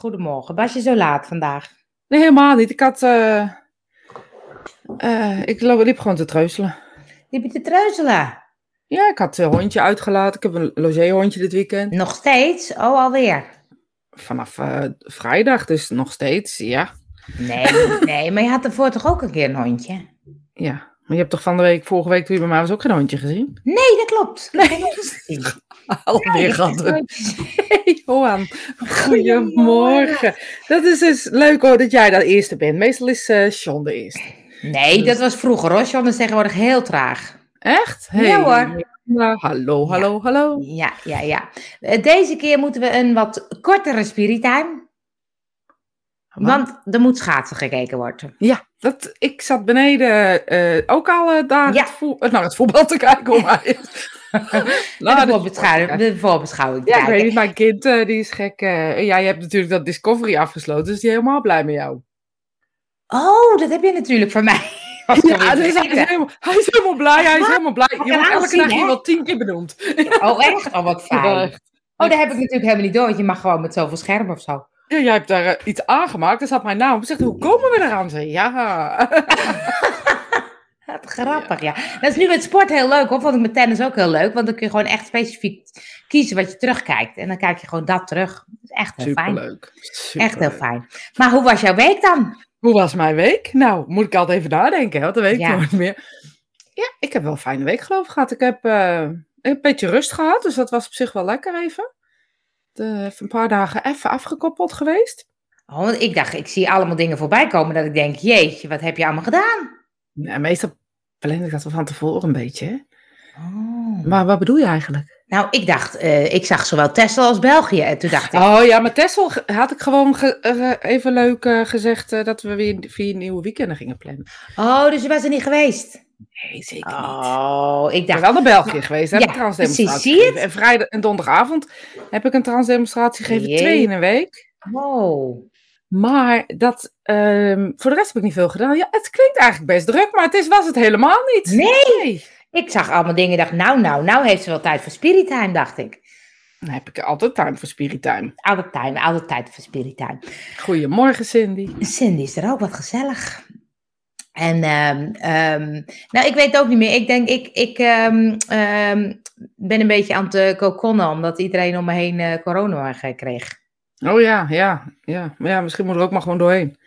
Goedemorgen. Was je zo laat vandaag? Nee, helemaal niet. Ik had. eh, eh, ik liep gewoon te treuzelen. Liep je te treuzelen? Ja, ik had een hondje uitgelaten. Ik heb een logéhondje dit weekend. Nog steeds? Oh, alweer? Vanaf eh, vrijdag, dus nog steeds. Ja. Nee, nee, maar je had ervoor toch ook een keer een hondje? ja. Maar je hebt toch van de week, vorige week toen je bij mij was, ook geen hondje gezien? Nee, dat klopt. Nee, Alweer gehad. Hey, Johan. Goedemorgen. Dat is dus leuk hoor dat jij de eerste bent. Meestal is eh Sean de eerste. Nee, dat was vroeger hoor. John is tegenwoordig heel traag. Echt? Ja, hoor. Nou, hallo, hallo, hallo. Ja, ja, ja. Eh, Deze keer moeten we een wat kortere spirittime. Want er moet schaatsen gekeken worden. Ja, dat, ik zat beneden eh, ook al eh, daar Ja. het, eh, naar het voetbal te kijken. Om mij. de, voorbeschouwing, de voorbeschouwing Ja, ik weet niet, mijn kind die is gek. en jij hebt natuurlijk dat Discovery afgesloten, dus die is helemaal blij met jou. Oh, dat heb je natuurlijk voor mij. Ja, dus hij, is helemaal, hij is helemaal blij, hij is helemaal blij. Je wordt elke dag hier wel tien keer benoemd. Oh, echt? Oh, wat Ja, fijn. Oh, dat heb ik natuurlijk helemaal niet door, want je mag gewoon met zoveel schermen of zo. Ja, jij hebt daar eh, iets aangemaakt, er zat mijn naam. Ik zeg, hoe komen we eraan? Zei, ja. Wat grappig, ja. Dat is nu met sport heel leuk, hoor. Vond ik met tennis ook heel leuk, want dan kun je gewoon echt specifiek kiezen wat je terugkijkt. En dan kijk je gewoon dat terug. Dat is echt heel fijn. Superleuk. Echt heel Superleuk. fijn. Maar hoe was jouw week dan? Hoe was mijn week? Nou, moet ik altijd even nadenken, want dat weet ik Ja. nooit meer. Ja, ik heb wel een fijne week geloof ik gehad. Ik heb eh, een beetje rust gehad, dus dat was op zich wel lekker even. De, even een paar dagen even afgekoppeld geweest. Oh, want ik dacht, ik zie allemaal dingen voorbij komen dat ik denk, jeetje, wat heb je allemaal gedaan? Ja, meestal plan ik dat wel van tevoren een beetje. Hè? Oh. Maar wat bedoel je eigenlijk? Nou, ik dacht, eh, ik zag zowel Texel als België. En toen dacht ik, Oh ja, maar Tessel had ik gewoon ge- eh, even leuk eh, gezegd eh, dat we weer vier nieuwe weekenden gingen plannen. oh, dus je was er niet geweest? Nee, zeker niet. Oh, ik Ik ben dacht, wel naar België geweest, heb Ja, ik transdemonstratie precies, zie je het? gegeven. En vrijdag en donderdagavond heb ik een transdemonstratie gegeven, Jee. twee in een week. wow. Maar dat, ehm, voor de rest heb ik niet veel gedaan. Ja, het klinkt eigenlijk best druk, maar het is, was het helemaal niet. Nee. Ik zag allemaal dingen en dacht, nou, nou, nou heeft ze wel tijd voor spirit time, dacht ik. Dan heb ik altijd time voor Spirit Time. Altijd time, altijd tijd voor spirit time. Goedemorgen, Cindy. Cindy is er ook wat gezellig. En, ehm, ehm, nou, ik weet het ook niet meer. Ik denk, ik, ik ehm, ben een beetje aan het uh, kokonnen, omdat iedereen om me heen eh, corona eh, kreeg. Oh ja, ja, ja. Maar ja, misschien moet er ook maar gewoon doorheen.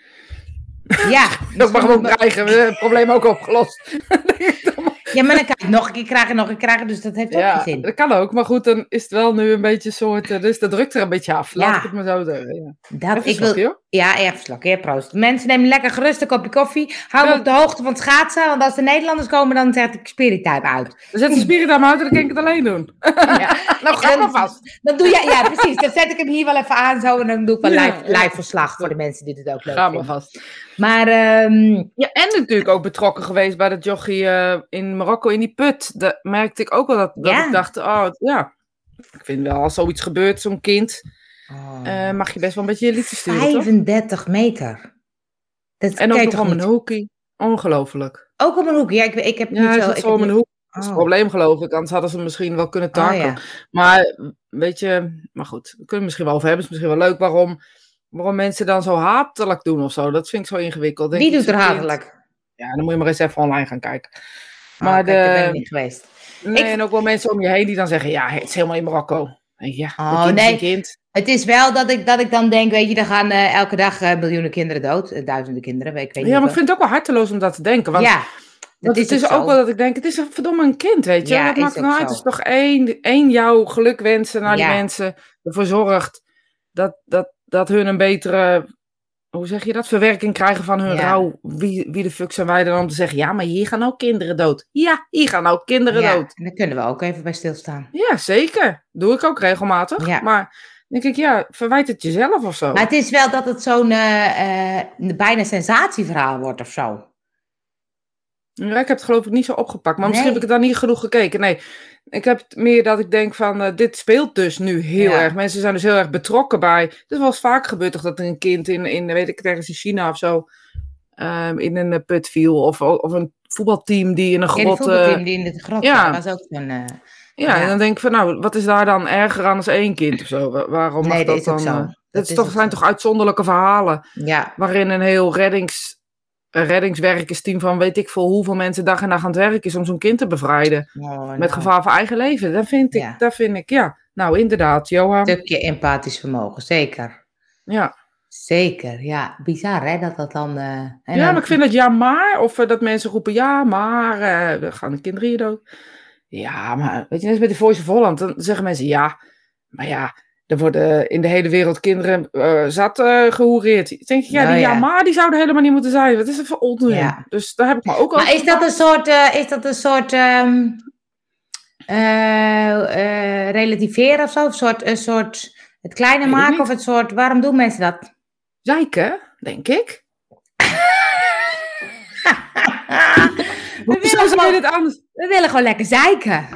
Ja, Ook maar gewoon krijgen, we hebben het probleem ook opgelost. ja, maar dan krijg ik nog een keer krijgen, nog een keer krijgen, dus dat heeft ook ja, geen zin. dat kan ook. Maar goed, dan is het wel nu een beetje een soort, eh, dus dat drukt er een beetje af. Laat Ja. ik het maar zo zeggen. Ja. Dat, Even ik wil, hoor. Ja, even slok. Ja, proost. Mensen nemen lekker gerust een kopje koffie. Hou Ja. op de hoogte van het schaatsen. Want als de Nederlanders komen, dan zet ik Spirit Time uit. Dan zet de Spirit Time uit en dan kan ik het alleen doen. Ja. nou, ga maar vast. Dan doe je, ja, precies. Dan zet ik hem hier wel even aan zo. En dan doe ik wel live, live verslag voor de mensen die het ook leuk Ga maar vinden. vast. Maar ehm, Ja, en natuurlijk ook betrokken geweest bij dat jochie eh, in Marokko in die put. Daar merkte ik ook wel dat, dat Ja. ik dacht, oh ja, ik vind wel als zoiets gebeurt, zo'n kind, oh, eh, mag je best wel een beetje je liedje sturen, toch? 35 meter. Dat En ook nog om een hoekie. Ongelooflijk. Ook om een hoek. Ja, ik, ik heb Ja, niet zo... ik om een hoek. Dat is het Oh. probleem, geloof ik. Anders hadden ze misschien wel kunnen Oh, takken. ja. Maar, weet je, maar goed, we kunnen het misschien wel over hebben. Het is misschien wel leuk waarom, waarom mensen dan zo hatelijk doen of zo. Dat vind ik zo ingewikkeld. Denk Wie doet er hatelijk? Ja, dan moet je maar eens even online gaan kijken. Maar Maar kijk, daar ben ik de, niet geweest. Nee, Ik- en ook wel mensen om je heen die dan zeggen, ja, het is helemaal in Marokko. Ja, Oh, kind is nee. kind. Het is wel dat ik, dat ik dan denk, weet je, er gaan eh, elke dag eh, miljoenen kinderen dood. Eh, duizenden kinderen, weet ik weet Ja, maar ik vind het ook wel harteloos om dat te denken. Want, ja, want het is ook zo. wel dat ik denk, het is een verdomme een kind, weet je. Ja, is maakt nou uit? Het is toch één, één jouw geluk wensen naar Ja. die mensen. Ervoor zorgt dat, dat, dat hun een betere, hoe zeg je dat, verwerking krijgen van hun Ja. rouw. Wie, wie de fuck zijn wij dan om te zeggen, ja, maar hier gaan ook kinderen dood. Ja, hier gaan ook kinderen ja, dood. en daar kunnen we ook even bij stilstaan. Ja, zeker. Doe ik ook regelmatig. Ja. Maar denk ik, ja, verwijt het jezelf of zo. Maar het is wel dat het zo'n eh, bijna sensatieverhaal wordt of zo. Ja, ik heb het geloof ik niet zo opgepakt. Maar misschien heb ik het dan niet genoeg gekeken. Nee, ik heb het meer dat ik denk van, eh, dit speelt dus nu heel Ja. erg. Mensen zijn dus heel erg betrokken bij. Het is wel eens vaak gebeurd toch dat er een kind in, in weet ik, ergens in China of zo, ehm, in een eh, put viel. Of, of een voetbalteam die in een Ja, grot... eh, voetbalteam die in de grot ja. was ook zo'n... eh, ja, ja. en dan denk ik van, nou, wat is daar dan erger aan als één kind of zo? Wa- Waarom mag nee, dat dat dan... Dat, is is toch, zijn toch uitzonderlijke verhalen. Ja, Waarin een heel reddings, een reddingswerkersteam van weet ik veel hoeveel mensen dag en nacht aan het werk is om zo'n kind te bevrijden. Oh, Met nou, gevaar voor eigen leven. Dat vind ik, Ja. dat vind ik, ja. Nou, inderdaad, Johan. Een stukje empathisch vermogen, zeker. Ja. Zeker, ja. Bizar hè, dat dat dan... eh, en ja, dan- maar ik vind het ja, maar. Of eh, dat mensen roepen ja, maar. eh dan gaan de kinderen hier dood. Ja, maar weet je, net als met de Voice of Holland. Dan zeggen mensen ja, maar ja. Er worden in de hele wereld kinderen eh, zat eh gehoereerd. Dan denk ik, ja, Nou die ja. ja. maar die zouden helemaal niet moeten zijn. Wat is dat voor onzin? Ja. Dus daar heb ik me ook over Maar is dat een soort, eh, is dat een soort ehm, eh, eh, relativeren of zo? Een soort, een soort het ik maken of het soort, waarom doen mensen dat? zeiken, denk ik. we, willen gewoon, dit anders... we willen gewoon lekker zeiken.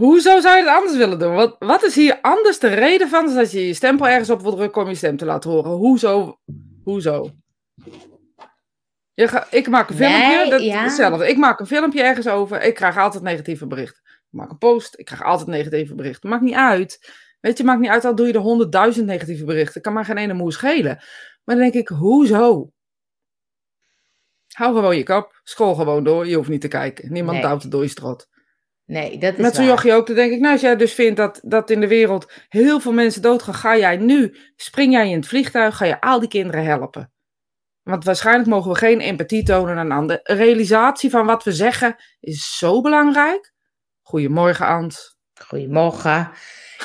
Hoezo zou je het anders willen doen? Wat, wat is hier anders de reden van? Is dat je je stempel ergens op wilt drukken om je stem te laten horen. Hoezo? Hoezo? Je ga, ik maak een filmpje, Nee, dat ja. hetzelfde. Ik maak een filmpje ergens over, ik krijg altijd negatieve berichten. Ik maak een post, ik krijg altijd negatieve berichten. Maakt niet uit. Weet je, maakt niet uit, al doe je er honderdduizend negatieve berichten. Kan maar geen ene moe schelen. Maar dan denk ik, hoezo? Hou gewoon je kap, school gewoon door, je hoeft niet te kijken. Niemand Nee. duwt het door je strot. Nee, dat is Met zo'n waar. jochie ook, dan denk ik, nou, als jij dus vindt dat, dat in de wereld heel veel mensen doodgaan, ga jij nu, spring jij in het vliegtuig, ga je al die kinderen helpen. Want waarschijnlijk mogen we geen empathie tonen aan een ander. Een realisatie van wat we zeggen is zo belangrijk. Goedemorgen, Ant. Goedemorgen.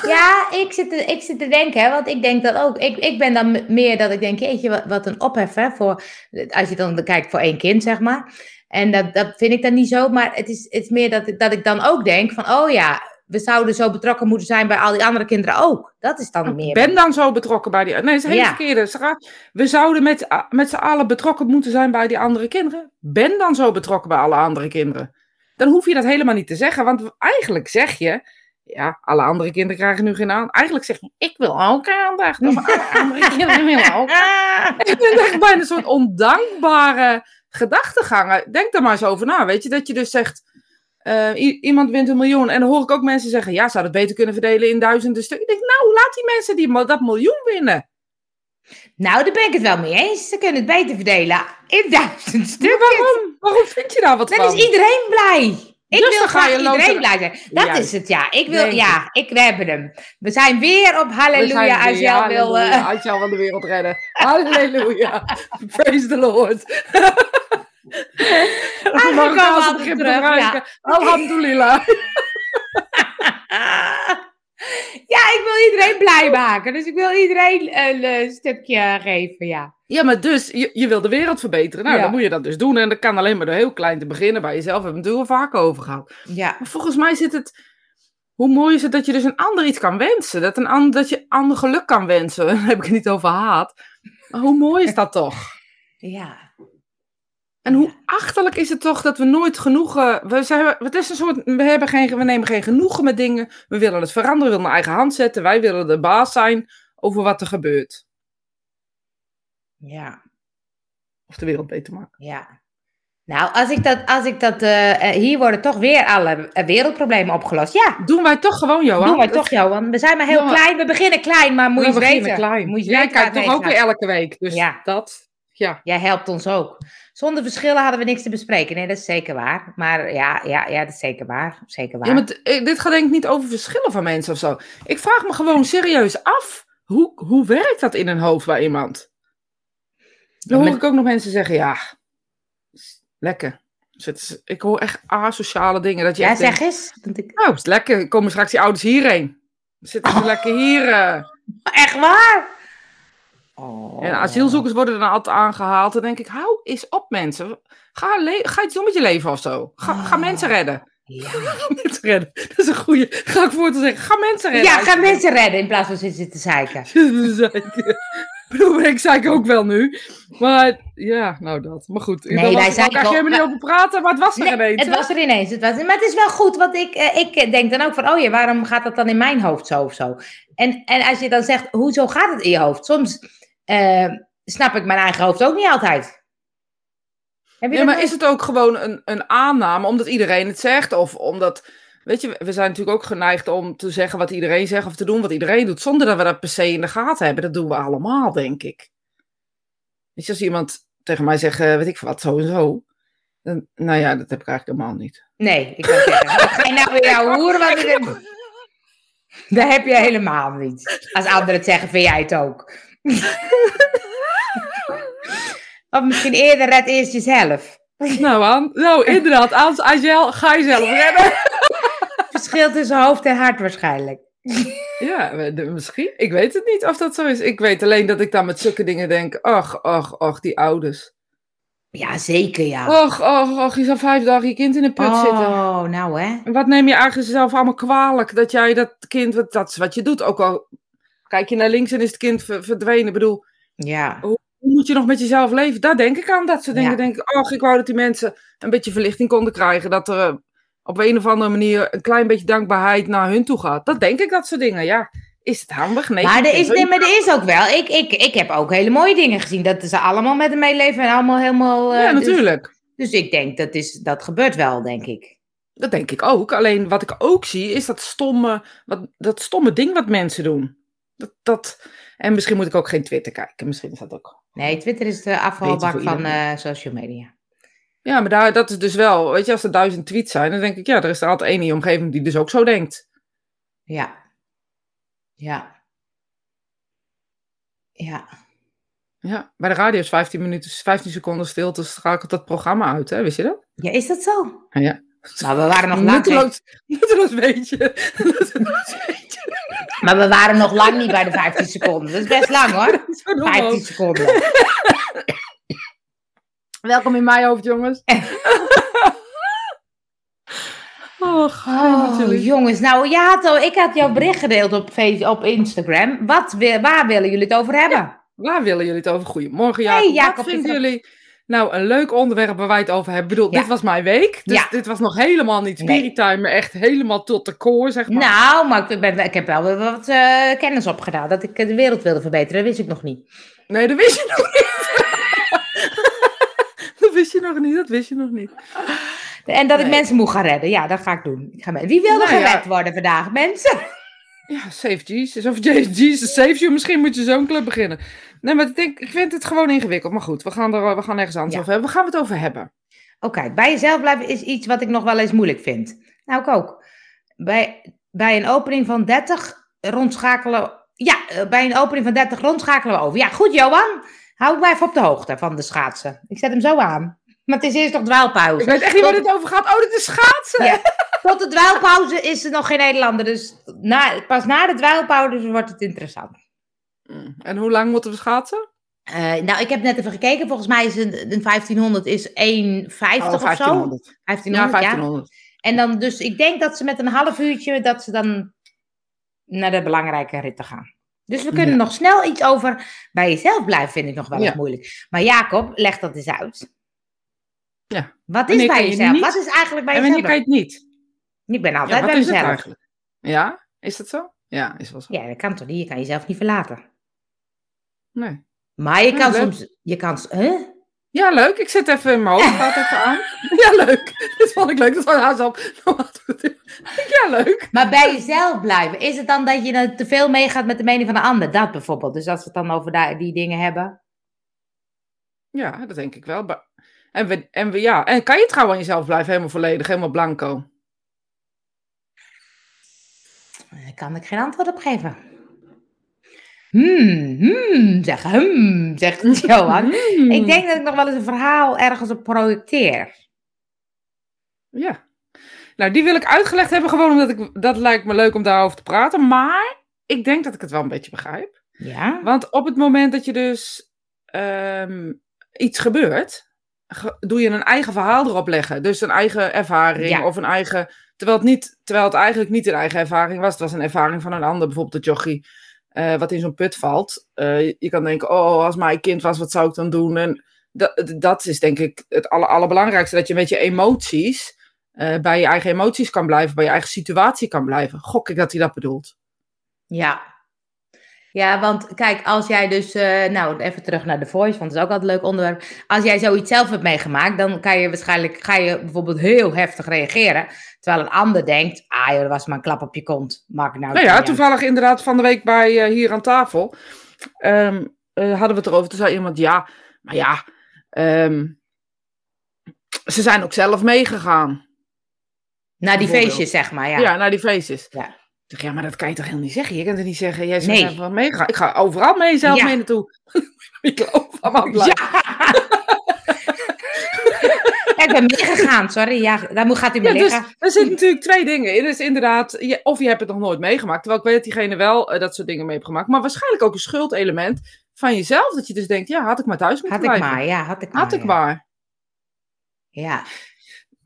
Ja, ik zit, te, ik zit te denken, hè, want ik denk dat ook. Ik, ik ben dan meer dat ik denk, jeetje, wat, wat een ophef, hè, voor, als je dan kijkt voor één kind, zeg maar. En dat, dat vind ik dan niet zo, maar het is, het is meer dat, ik- dat ik dan ook denk van, oh ja, we zouden zo betrokken moeten zijn bij al die andere kinderen ook. Dat is dan meer. Ben dan zo betrokken bij die... Nee, dat is het hele Ja. verkeerde. We zouden met, met z'n allen betrokken moeten zijn bij die andere kinderen. Ben dan zo betrokken bij alle andere kinderen. Dan hoef je dat helemaal niet te zeggen. Want eigenlijk zeg je... Ja, alle andere kinderen krijgen nu geen aandacht. Eigenlijk zeg je, ik wil ook aandacht. Maar alle andere kinderen willen ook. Ik het echt bijna een soort ondankbare gedachtegangen. Denk er maar eens over na. Weet je, dat je dus zegt... eh, iemand wint een miljoen. En dan hoor ik ook mensen zeggen... Ja, zou dat beter kunnen verdelen in duizenden stukken. Ik denk, nou, laat die mensen die, dat miljoen winnen. nou, daar ben ik het wel mee eens. Ze kunnen het beter verdelen in duizend Maar stukjes. waarom? Waarom vind je daar wat Dan van? is iedereen blij. Ik Dus wil graag iedereen loten- blij zijn. Dat Juist. is het, ja. Ik wil, Denk ja, ik, we hebben hem. We zijn weer op halleluja als jij wil... eh, Als jou van de wereld redden. Halleluja. Praise the Lord. Marokkaanse begrip terug, gebruiken. Alhamdulillah. ja, ik wil iedereen blij maken. Dus ik wil iedereen een eh, stukje geven, ja. Ja, maar dus, je, je wil de wereld verbeteren. Nou, Ja. dan moet je dat dus doen. En dat kan alleen maar door heel klein te beginnen. Bij jezelf hebben we het natuurlijk al vaker over gehad. Ja, Maar volgens mij zit het... Hoe mooi is het dat je dus een ander iets kan wensen? Dat, een ander, dat je ander geluk kan wensen. Dan heb ik het niet over haat. Maar hoe mooi is dat toch? ja. En hoe achterlijk is het toch dat we nooit genoegen. We, zijn, het is een soort. We, hebben geen, we nemen geen genoegen met dingen. We willen het veranderen, we willen een eigen hand zetten. Wij willen de baas zijn over wat er gebeurt. Ja, Of de wereld beter maken. ja. Nou, als ik dat, als ik dat, eh, eh, hier worden toch weer alle eh, wereldproblemen opgelost. Ja, Doen wij toch gewoon, Johan? doen wij toch, Johan. We zijn maar heel klein. We beginnen klein, maar moet je We eens beginnen weten. klein. Moet je Jij kijkt toch ook weer elke week. Dus Ja. dat. Ja. Jij helpt ons ook. Zonder verschillen hadden we niks te bespreken. Nee, dat is zeker waar. Maar ja, ja, ja dat is zeker waar. Zeker waar. ja, maar dit gaat denk ik niet over verschillen van mensen of zo. Ik vraag me gewoon serieus af. Hoe, hoe werkt dat in een hoofd bij iemand? Dan hoor ik ook nog mensen zeggen, ja, lekker. Dus is- ik hoor echt asociale dingen. Dat je ja, denkt, zeg eens. Ik... Nou, is lekker. Komen straks die ouders hierheen. Dan zitten ze lekker hier. eh. Echt waar? Oh. En asielzoekers worden dan altijd aangehaald. Dan denk ik, hou eens op mensen. Ga, ga iets doen met je leven of zo. Ga, ga Oh. mensen redden. Ja, Ga mensen redden. Dat is een goeie. Ga ik voor te zeggen. Ga mensen redden. ja ga mensen redden in plaats van zitten zitten zeiken. Bedoel, ik zei ik ook wel nu. Maar ja, nou dat. Maar goed. Nee, daar wij zijn ook helemaal niet over praten. Maar het was er Nee, ineens. het hè? was er ineens. Het was, maar het is wel goed, want ik, eh, ik denk dan ook van, oh ja, waarom gaat dat dan in mijn hoofd zo of zo? En, en als je dan zegt, hoezo gaat het in je hoofd? Soms eh, snap ik mijn eigen hoofd ook niet altijd. Heb je Ja, dat maar is het ook gewoon een, een aanname omdat iedereen het zegt? Of omdat weet je, we zijn natuurlijk ook geneigd om te zeggen wat iedereen zegt of te doen wat iedereen doet, zonder dat we dat per se in de gaten hebben. Dat doen we allemaal, denk ik. Weet je, als iemand tegen mij zegt, eh, weet ik wat, zo en zo. Dan, nou ja, dat heb ik eigenlijk helemaal niet. Nee, ik kan zeggen. Ga je nou weer jou horen? Wat ik... Dat heb je helemaal niet. Als anderen het zeggen, vind jij het ook. of misschien eerder red eerst jezelf. Nou, nou inderdaad, als, als je, ga je zelf redden. Verschil tussen hoofd en hart waarschijnlijk. Ja, misschien. Ik weet het niet of dat zo is. Ik weet alleen dat ik dan met zulke dingen denk, ach, ach, ach, die ouders. Ja, zeker ja. Och, och, och, je zal vijf dagen je kind in een put zitten. Oh, nou hè. En wat neem je eigenlijk zelf allemaal kwalijk dat jij dat kind, wat- dat is wat je doet. Ook al kijk je naar links en is het kind ver- verdwenen. Ik bedoel, Ja. hoe moet je nog met jezelf leven? Daar denk ik aan, dat soort dingen. Ja. Denk ik, och, ik wou dat die mensen een beetje verlichting konden krijgen. Dat er eh, op een of andere manier een klein beetje dankbaarheid naar hun toe gaat. Dat denk ik, dat soort dingen. Ja, is het handig? Nee. Maar er is, nee, maar er is ook wel. Ik, ik, ik heb ook hele mooie dingen gezien. Dat ze allemaal met hem meeleven en allemaal helemaal. eh, Ja, dus- natuurlijk. Dus, ik denk dat is, dat gebeurt wel, denk ik. Dat denk ik ook. Alleen wat ik ook zie, is dat stomme, wat, dat stomme ding wat mensen doen. Dat, dat, en misschien moet ik ook geen Twitter kijken. Misschien is dat ook. Nee, Twitter is de afvalbak van eh, social media. Ja, maar daar, dat is dus wel, weet je, als er duizend tweets zijn, dan denk ik, ja, er is er altijd één in je omgeving die dus ook zo denkt. Ja. Ja. Ja. Ja, bij de radio is 15 minuten, 15 seconden stilte, schakelt dat programma uit, hè? Wist je dat? Ja, is dat zo? Ja, ja. Maar we waren nog lang niet, Nutteloos, beetje. Maar we waren nog lang niet bij de 15 seconden. Dat is best lang hoor. Dat is gewoon 15 omhoog. seconden. Welkom in mijn hoofd, jongens. oh, Oh, jongens, nou ja, had al- ik had jouw bericht gedeeld op, op Instagram. Wat, waar willen jullie het over hebben? Waar willen jullie het over? Goedemorgen, Hey, Jacob. Jacob, Wat vinden jullie nou een leuk onderwerp waar wij het over hebben? Ik bedoel, Ja. dit was mijn week. Dus Ja. dit was nog helemaal niet Nee. spirit maar echt helemaal tot de core, zeg maar. Nou, maar ik, ben, ik heb wel weer wat eh, kennis opgedaan. Dat ik de wereld wilde verbeteren, dat wist ik nog niet. Nee, dat wist je nog niet. Dat wist je nog niet, dat wist je nog niet. En dat ik mensen moet gaan redden. Ja, dat ga ik doen. Ik ga me- Wie wil er Nou ja. gered worden vandaag, mensen? Ja, save Jesus. Of Je- Jesus saves you. Misschien moet je zo'n club beginnen. Nee, maar ik, denk, ik vind het gewoon ingewikkeld. Maar goed, we gaan er we gaan ergens anders Ja. over hebben. We gaan het over hebben. Oké, bij jezelf blijven is iets wat ik nog wel eens moeilijk vind. Nou, ik ook. Bij, bij een opening van 30 rondschakelen. Ja, eh, bij een opening van 30 rondschakelen we over. Ja, goed, Johan. Hou mij even op de hoogte van de schaatsen. Ik zet hem zo aan. Maar het is eerst nog dwaalpauze. Ik weet echt niet waar dit over gaat. Oh, dit is schaatsen. Ja. Tot de dwaalpauze is er nog geen Nederlander. Dus na, pas na de dwaalpauze wordt het interessant. Mm, En hoe lang moeten we schaatsen? Eh, nou, ik heb net even gekeken. Volgens mij is een, een 1500 is 1,50 of zo. 1500. 1500, Ja, ja. 1500. En dan dus, ik denk dat ze met een half uurtje, dat ze dan naar de belangrijke ritten gaan. Dus we kunnen Ja. nog snel iets over bij jezelf blijven, vind ik nog wel Ja. eens moeilijk. Maar Jacob, leg dat eens uit. Ja. Wat is bij je jezelf? niet? Wat is eigenlijk bij En jezelf? wanneer kan je het niet? Ik ben altijd bij mezelf. Ja, is dat zo? Ja, is wel zo. Ja, dat kan toch niet? Je kan jezelf niet verlaten. Nee. Maar je kan soms... Je kan... Huh? Ja, leuk. Ik zet even in mijn hoofd. Gaat even aan. Ja, leuk. Dit vond ik leuk. Dat was haast op. Ja, leuk. Maar bij jezelf blijven. Is het dan dat je te veel meegaat met de mening van de ander? Dat bijvoorbeeld. Dus als we het dan over die dingen hebben. Ja, dat denk ik wel. En, we, en, we, ja. en kan je trouw aan jezelf blijven, helemaal volledig, helemaal blanco? Daar kan ik geen antwoord op geven. Hmm, hmm, zeg hmm, zegt Johan. Mm. Ik denk dat ik nog wel eens een verhaal ergens op projecteer. Ja. Nou, die wil ik uitgelegd hebben, gewoon omdat ik, dat lijkt me leuk om daarover te praten. Maar ik denk dat ik het wel een beetje begrijp. Ja? Want op het moment dat je dus ehm, iets gebeurt, ge- doe je een eigen verhaal erop leggen. Dus een eigen ervaring Ja. of een eigen... Terwijl het, niet, terwijl het eigenlijk niet een eigen ervaring was. Het was een ervaring van een ander, bijvoorbeeld de jochie, eh, wat in zo'n put valt. Eh, je, je kan denken, oh, als mijn kind was, wat zou ik dan doen? En dat, dat is denk ik het aller, allerbelangrijkste, dat je met je emoties... eh, bij je eigen emoties kan blijven, bij je eigen situatie kan blijven. Gok ik dat hij dat bedoelt. Ja. Ja, want kijk, als jij dus, eh, nou even terug naar de Voice, want dat is ook altijd een leuk onderwerp. Als jij zoiets zelf hebt meegemaakt, dan kan je waarschijnlijk, ga je bijvoorbeeld heel heftig reageren. Terwijl een ander denkt, ah joh, dat was maar een klap op je kont. Maak nou Nou ja, toevallig inderdaad van de week bij eh, hier aan tafel ehm, eh, hadden we het erover. Toen zei iemand, ja, maar ja, ehm, ze zijn ook zelf meegegaan. Naar die feestjes, zeg maar, ja. Ja, naar die feestjes. Ja. Ik zeg, ja, maar dat kan je toch helemaal niet zeggen? Je kan het niet zeggen, jij Nee. bent wel meegegaan. Ik ga overal mee zelf Ja. mee naartoe. ik van mijn blij. Ja, ik ben meegegaan, sorry. Ja, daar moet- gaat Ja, mee dus liggen. er zitten natuurlijk twee dingen in. Dus inderdaad, je, of je hebt het nog nooit meegemaakt. Terwijl ik weet dat diegene wel eh, dat soort dingen mee heeft gemaakt. Maar waarschijnlijk ook een schuldelement van jezelf. Dat je dus denkt, ja, had ik maar thuis moeten Had ik blijven. maar, ja, had ik maar. Had ik ja. maar. Ja.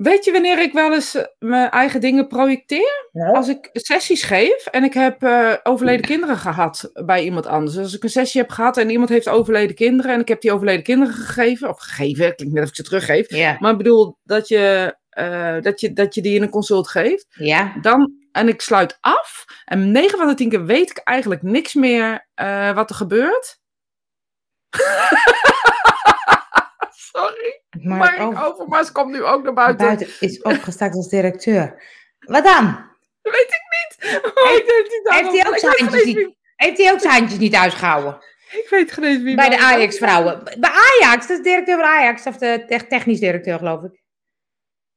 Weet je wanneer ik wel eens eh, mijn eigen dingen projecteer? Als ik sessies geef en ik heb eh, overleden kinderen gehad bij iemand anders. Dus als ik een sessie heb gehad en iemand heeft overleden kinderen en ik heb die overleden kinderen gegeven, of gegeven, klinkt net of ik ze teruggeef. Ja. Maar ik bedoel dat je, eh, dat, je, dat je die in een consult geeft. Ja. Dan, en ik sluit af. En 9 van de 10 keer weet ik eigenlijk niks meer wat er gebeurt. Sorry, Maar maar Overmars komt nu ook naar buiten. buiten is opgestart als directeur. Wat dan? Weet ik niet. Oh, ik heeft hij ook zijn handjes niet- Heeft hij ook zijn handjes niet uitgehouden? Ik weet geen wie. Bij de Ajax-vrouwen. Bij Ajax, dat is de directeur van Ajax, of de te- technisch directeur, geloof ik.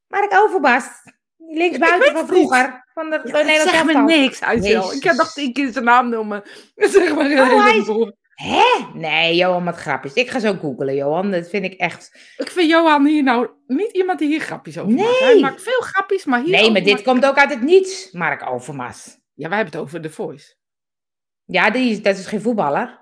Mark Overbast. Linksbuiten van vroeger. Van de Ja, van dat Nederland zegt me niks, Aisel. Ik heb nog tien keer zijn naam noemen. Zeg maar Oh, hij is-. Hè? Nee, Johan, wat grapjes. Ik ga zo googlen, Johan. Dat vind ik echt... Ik vind Johan hier nou niet iemand die hier grapjes over maakt. Nee. Hij maakt veel grapjes, maar hier. Nee, maar dit maakt- komt ook uit het niets, Mark Overmars. Ja, wij hebben het over The Voice. Ja, die, is- dat is geen voetballer.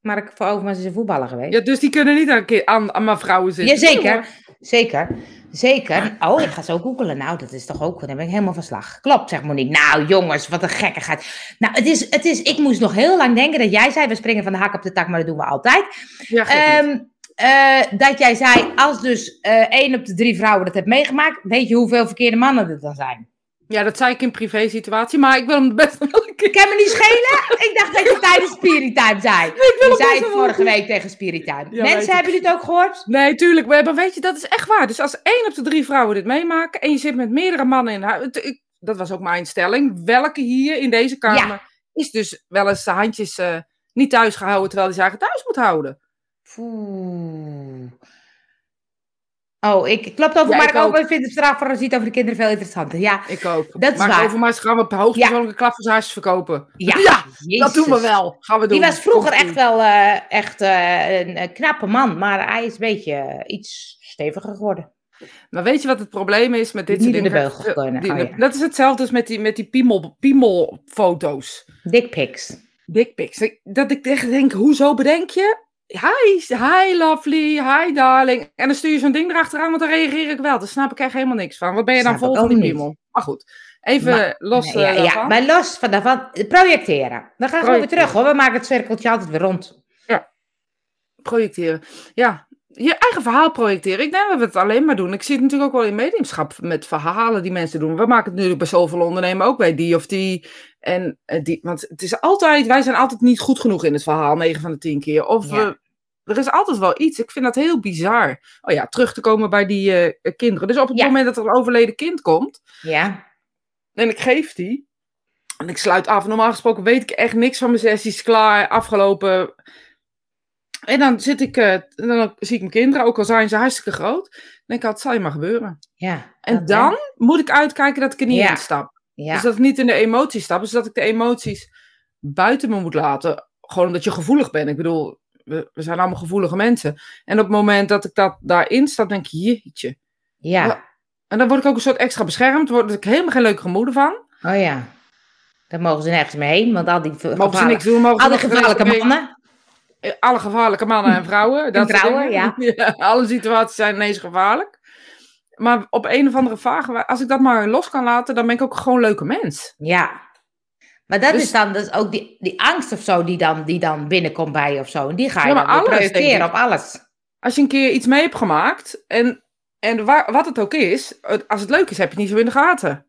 Mark van Overmars is een voetballer geweest. Ja, dus die kunnen niet aan, aan, aan mijn vrouwen zitten. Jazeker. Zeker, zeker. Oh, ik ga zo googelen. Nou, dat is toch ook, dan ben ik helemaal van slag. Klopt, zegt Monique. Nou, jongens, wat een gekkigheid. Nou, het is, het is, ik moest nog heel lang denken dat jij zei, we springen van de hak op de tak, maar dat doen we altijd. Ja. Ehm, eh, dat jij zei, als dus eh één op de drie vrouwen dat heeft meegemaakt, weet je hoeveel verkeerde mannen er dan zijn? Ja, dat zei ik in privé situatie, maar ik wil hem best wel een keer. Ik kan me niet schelen. Ik dacht dat je tijdens Spiritime zei. wil Je hem zei best wel vorige week tegen Spiritime. Ja, weet Mensen, ik. hebben jullie het ook gehoord? Nee, tuurlijk. Maar weet je, dat is echt waar. Dus als één op de drie vrouwen dit meemaken en je zit met meerdere mannen in huis. ik- Dat was ook mijn stelling. Welke hier in deze kamer is dus wel eens de handjes eh, niet thuis gehouden terwijl hij ze eigen thuis moet houden? Oeh. Oh, ik klopt over Ja, Mark ik ook. Ik vind het verhaal van Rosita over de kinderen veel interessanter. Ja, Ik ook. Dat is maar waar. gaan we op hoogpersoonlijke ja. verkopen. ja, Ja, dat doen we wel. Gaan we doen. Die was vroeger Komt echt wel eh, echt, eh, een, een knappe man, maar hij is een beetje eh, iets steviger geworden. Maar weet je wat het probleem is met dit soort in de dingen? kunnen. Die- Oh, ja. Dat is hetzelfde als met die, met die piemel, piemelfoto's. Dickpics. Dickpics. Dat ik echt denk, hoezo bedenk je? Hi, hi lovely, hi darling. En dan stuur je zo'n ding erachteraan, want dan reageer ik wel. Daar snap ik echt helemaal niks van. Wat ben je dan vol van die piemel? Maar goed, even Maar- los Nee, ja, eh, ja, maar los van daarvan, projecteren. We gaan gewoon weer terug hoor, we maken het cirkeltje altijd weer rond. Projecteren. Ja, je eigen verhaal projecteren. Ik denk dat we het alleen maar doen. Ik zie het natuurlijk ook wel in mediumschap met verhalen die mensen doen. We maken het natuurlijk bij zoveel ondernemen ook bij die of die. En eh, die, want het is altijd, wij zijn altijd niet goed genoeg in het verhaal, 9 van de 10 keer. Of Ja. we, er is altijd wel iets. Ik vind dat heel bizar. Oh ja, terug te komen bij die eh, kinderen. Dus op het Ja. moment dat er een overleden kind komt Ja, en ik geef die. En ik sluit af. Normaal gesproken weet ik echt niks van mijn sessies. Klaar, afgelopen. En dan zit ik, eh, dan zie ik mijn kinderen, ook al zijn ze hartstikke groot. Dan denk ik, het zal je maar gebeuren. ja. En dat, hè? dan moet ik uitkijken dat ik er niet Ja. in stap. Ja, Dus dat ik niet in de emoties stap. Dus dat ik de emoties buiten me moet laten. Gewoon omdat je gevoelig bent. Ik bedoel, we, we zijn allemaal gevoelige mensen. En op het moment dat ik dat daarin stap, denk ik, jeetje. ja. En dan word ik ook een soort extra beschermd. Word ik helemaal geen leuke gemoeden van. Oh ja. Daar mogen ze nergens meer heen, want al die Mogen ze gevaarlijke, niks doen. Mogen al die gevaarlijke mee- mannen. Alle gevaarlijke mannen en vrouwen. Dat vrouwen. Alle situaties zijn ineens gevaarlijk. Maar op een of andere vage wijze, als ik dat maar los kan laten, dan ben ik ook gewoon een leuke mens. Ja. Maar dat Dus- is dan dus ook die, die angst of zo die dan, die dan binnenkomt bij je of zo. En die ga je Ja, dan projecteren op alles. Als je een keer iets mee hebt gemaakt, en, en waar, wat het ook is, als het leuk is, heb je het niet zo in de gaten.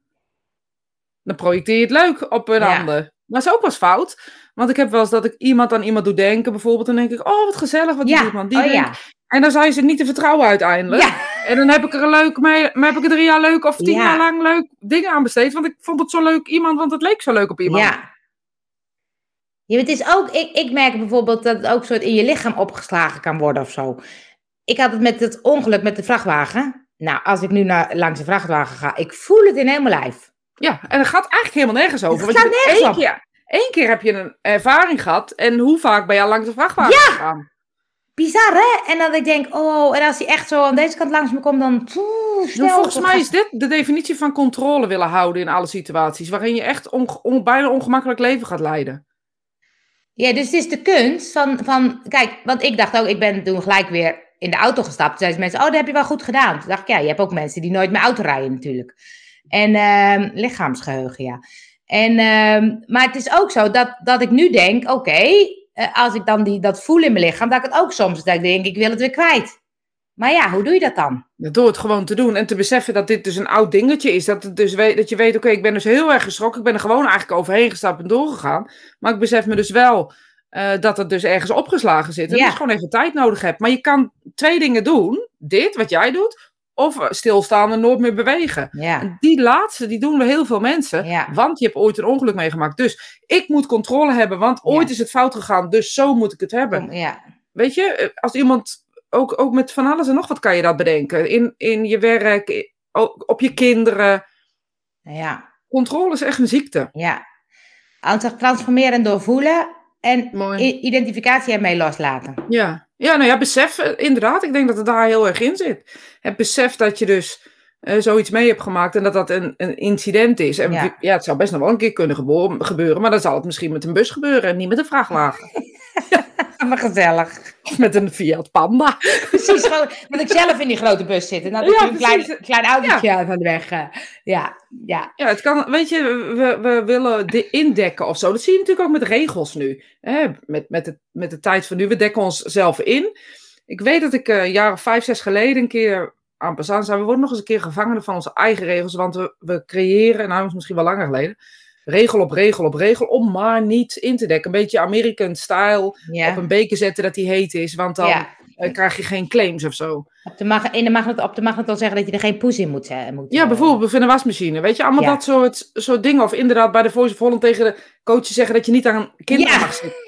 Dan projecteer je het leuk op een Ja. ander. Maar is ook wel eens fout. Want ik heb wel eens dat ik iemand aan iemand doe denken, bijvoorbeeld. Dan denk ik, oh, wat gezellig, wat Ja. doet man. Die Oh, ja. En dan zijn ze niet te vertrouwen uiteindelijk. Ja. En dan heb ik er een leuk mee, maar heb ik er drie jaar leuk of tien Ja. jaar lang leuk dingen aan besteed. Want ik vond het zo leuk iemand, want het leek zo leuk op iemand. Ja. Ja, het is ook, ik, ik merk bijvoorbeeld dat het ook soort in je lichaam opgeslagen kan worden of zo. Ik had het met het ongeluk met de vrachtwagen. Nou, als ik nu naar, langs de vrachtwagen ga, ik voel het in mijn lijf. Ja, en dat gaat eigenlijk helemaal nergens over. Het gaat nergens één op. keer, één keer heb je een ervaring gehad. En hoe vaak ben je al langs de vrachtwagen gegaan? Bizar, hè? En dat ik denk, oh, en als hij echt zo aan deze kant langs me komt, dan... Snel, Nou, volgens dat mij is dit de definitie van controle willen houden in alle situaties. Waarin je echt onge- on- bijna ongemakkelijk leven gaat leiden. Ja, dus het is de kunst van, van... Kijk, want ik dacht ook, ik ben toen gelijk weer in de auto gestapt. Toen zeiden mensen, oh, dat heb je wel goed gedaan. Toen dacht ik, ja, je hebt ook mensen die nooit meer auto rijden natuurlijk. En ehm, lichaamsgeheugen, ja. En, ehm, maar het is ook zo dat, dat ik nu denk, oké, eh, als ik dan die, dat voel in mijn lichaam, dat ik het ook soms dat ik denk, ik wil het weer kwijt. Maar ja, hoe doe je dat dan? Door het gewoon te doen en te beseffen dat dit dus een oud dingetje is. Dat, het dus weet, dat je weet, oké, ik ben dus heel erg geschrokken. Ik ben er gewoon eigenlijk overheen gestapt en doorgegaan. Maar ik besef me dus wel eh, dat het dus ergens opgeslagen zit. En Ja. dat je gewoon even tijd nodig hebt. Maar je kan twee dingen doen. Dit, wat jij doet. Of stilstaan en nooit meer bewegen. Ja, die laatste, die doen we heel veel mensen. Ja. Want je hebt ooit een ongeluk meegemaakt. Dus ik moet controle hebben, want ooit Ja. is het fout gegaan. Dus zo moet ik het hebben. Weet je, eh, als iemand, ook, ook met van alles en nog wat kan je dat bedenken. In, in je werk, op je kinderen. ja, Controle is echt een ziekte. ja. Anders transformeren door voelen en Mooi. identificatie ermee loslaten. Ja, ja nou ja, besef, eh, inderdaad, ik denk dat het daar heel erg in zit. Het besef dat je dus eh, zoiets mee hebt gemaakt en dat dat een, een incident is. En Ja. ja. het zou best nog wel een keer kunnen gebeuren, maar dan zal het misschien met een bus gebeuren en niet met een vrachtwagen. Maar gezellig. met een Fiat Panda. Precies, gewoon, want ik zelf in die grote bus zit. En dan heb Ja, je een klein, klein autootje van de weg. eh, ja, ja. Ja, het kan, weet je, we, we willen de indekken of zo. Dat zie je natuurlijk ook met regels nu. Hè? Met, met, de, met de tijd van nu, we dekken onszelf in. Ik weet dat ik eh, een jaar of vijf, zes geleden een keer aan passant zijn. We worden nog eens een keer gevangenen van onze eigen regels. Want we, we creëren, nou is misschien wel langer geleden, regel op regel op regel om maar niet in te dekken. Een beetje American style. ja. Op een beker zetten dat die heet is, want dan ja. eh, krijg je geen claims of zo. Op de, mag, in de magnet, op de magneton zeggen dat je er geen poes in moet, eh, moet Ja, eh, bijvoorbeeld in een wasmachine. Weet je, allemaal Ja. dat soort, soort dingen. Of inderdaad bij de Voice of Holland tegen de coaches zeggen dat je niet aan kinderen mag zitten.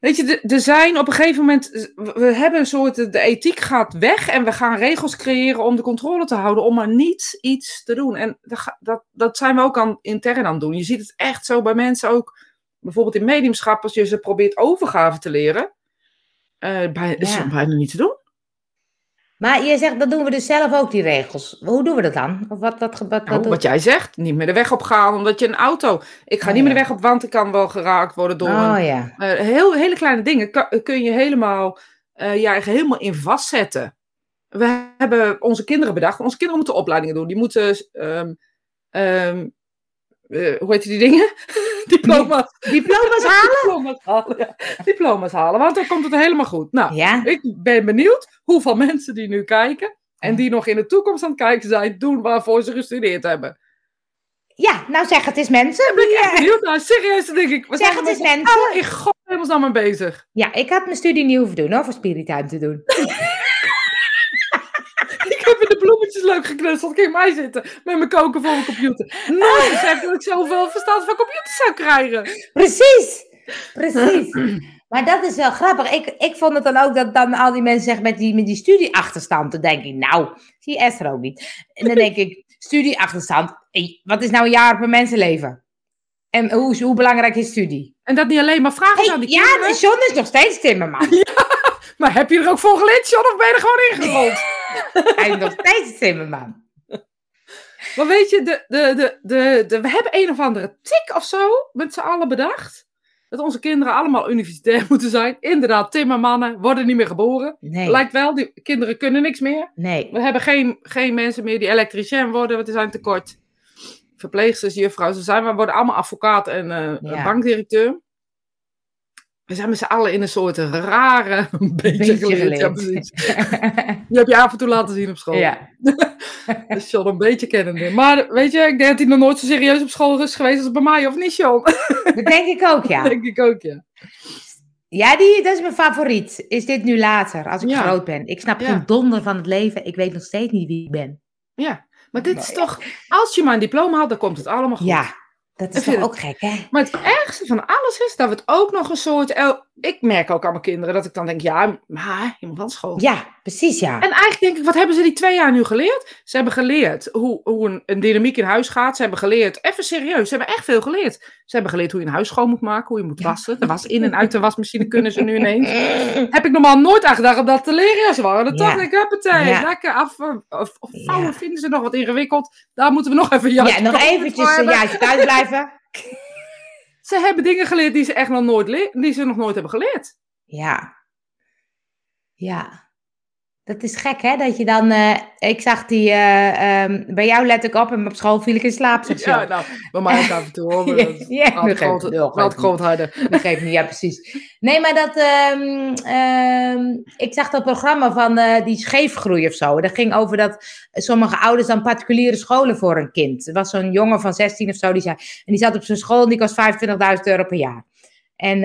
Weet je, er zijn op een gegeven moment... We hebben een soort... De ethiek gaat weg en we gaan regels creëren om de controle te houden. Om maar niet iets te doen. En dat, dat, zijn we ook aan, intern aan het doen. Je ziet het echt zo bij mensen ook. Bijvoorbeeld in mediumschap, als je ze probeert overgave te leren. eh bij, is Ja. bijna niet te doen. Maar je zegt, dat doen we dus zelf ook, die regels. Hoe doen we dat dan? Of wat, wat, wat, wat Nou, wat jij zegt, niet meer de weg op gaan omdat je een auto... Ik ga Oh, niet meer de ja. weg op, want ik kan wel geraakt worden door een Oh ja. Eh, heel, hele kleine dingen kan- kun je helemaal eh je eigen helemaal in vastzetten. We hebben onze kinderen bedacht. Onze kinderen moeten opleidingen doen. Die moeten, ehm, ehm, eh, hoe heet die dingen? Diploma's. Diploma's halen? Diploma's halen, ja. Diploma's halen, want dan komt het helemaal goed. Nou, Ja. ik ben benieuwd hoeveel mensen die nu kijken en die nog in de toekomst aan het kijken zijn, doen waarvoor ze gestudeerd hebben. Ja, nou zeg het is mensen. Ben ik echt eh, benieuwd naar. Serieus, denk ik. Zeg het eens, met z'n mensen. allen in godsnaam mee bezig. Ja, ik had mijn studie niet hoeven doen hoor, voor Spiritime te doen. De bloemetjes leuk geknutseld. Kijk mij zitten met mijn koken voor mijn computer. Nooit gezegd dat ik zoveel verstand van computers zou krijgen. Precies, precies. Maar dat is wel grappig. Ik, ik vond het dan ook dat dan al die mensen zeggen met die, met die studieachterstand. Dan denk ik, nou, zie Esther ook niet. En dan denk ik, studieachterstand. hey, Wat is nou een jaar per mensenleven? En hoe, hoe belangrijk is studie? En dat niet alleen, maar vragen ze aan Hey, die ja, kinderen. John is nog steeds timmerman. Maar heb je er ook voor geleerd, John, of ben je er gewoon ingerold? Hij is nog steeds timmerman. maar weet je, de, de, de, de, de, we hebben een of andere tik of zo met z'n allen bedacht. Dat onze kinderen allemaal universitair moeten zijn. Inderdaad, timmermannen worden niet meer geboren. Nee, Lijkt wel, die kinderen kunnen niks meer. nee. We hebben geen, geen mensen meer die elektricien worden, want die zijn tekort. Verpleegsters, juffrouw, ze zijn, we worden allemaal advocaat en eh, Ja. bankdirecteur. We zijn met z'n allen in een soort rare, een beetje, Beetje geleerd. Ja, precies. Die heb je af en toe laten zien op school. ja. Dus John een beetje kennende. Maar weet je, ik denk dat hij nog nooit zo serieus op school is geweest als bij mij, of niet, John? Dat denk ik ook, ja. Dat denk ik ook, ja. Ja, die, dat is mijn favoriet. Is dit nu later, als ik Ja. groot ben? Ik snap Ja. geen donder van het leven. Ik weet nog steeds niet wie ik ben. Ja, maar dit is toch, als je maar een diploma had, dan komt het allemaal goed. Ja, dat is toch ook gek, hè? Maar het ergste van alles is dat we het ook nog een soort. Ik merk ook aan mijn kinderen dat ik dan denk: ja, maar je moet van school. Ja, precies, ja. En eigenlijk denk ik, wat hebben ze die twee jaar nu geleerd? Ze hebben geleerd hoe, hoe een, een dynamiek in huis gaat. Ze hebben geleerd, even serieus, ze hebben echt veel geleerd. Ze hebben geleerd hoe je een huis schoon moet maken, hoe je moet wassen. De was in en uit de wasmachine kunnen ze nu ineens. Heb ik normaal nooit aan gedacht om dat te leren. Ja, ze waren er Ja. toch. Ik heb het eh, Ja. lekker af. eh, Of, of vouwen Ja. vinden ze nog wat ingewikkeld. Daar moeten we nog even Ja, nog eventjes een hebben. jaartje thuis blijven. Ze hebben dingen geleerd die ze echt nog nooit, die ze nog nooit hebben geleerd. Ja. Ja. Dat is gek, hè? Dat je dan... eh, ik zag die... eh, ehm, bij jou let ik op en op school viel ik in slaap. Ja, nou, bij mij ook af en toe hoor. Ja, ja, dat groot- geeft- dat geeft niet, ja, precies. Nee, maar dat. ehm, ik zag dat programma van eh, die scheefgroei of zo. Dat ging over dat sommige ouders dan particuliere scholen voor een kind. Er was zo'n jongen van 16 of zo, die zei. En die zat op zijn school en die kost 25.000 euro per jaar. En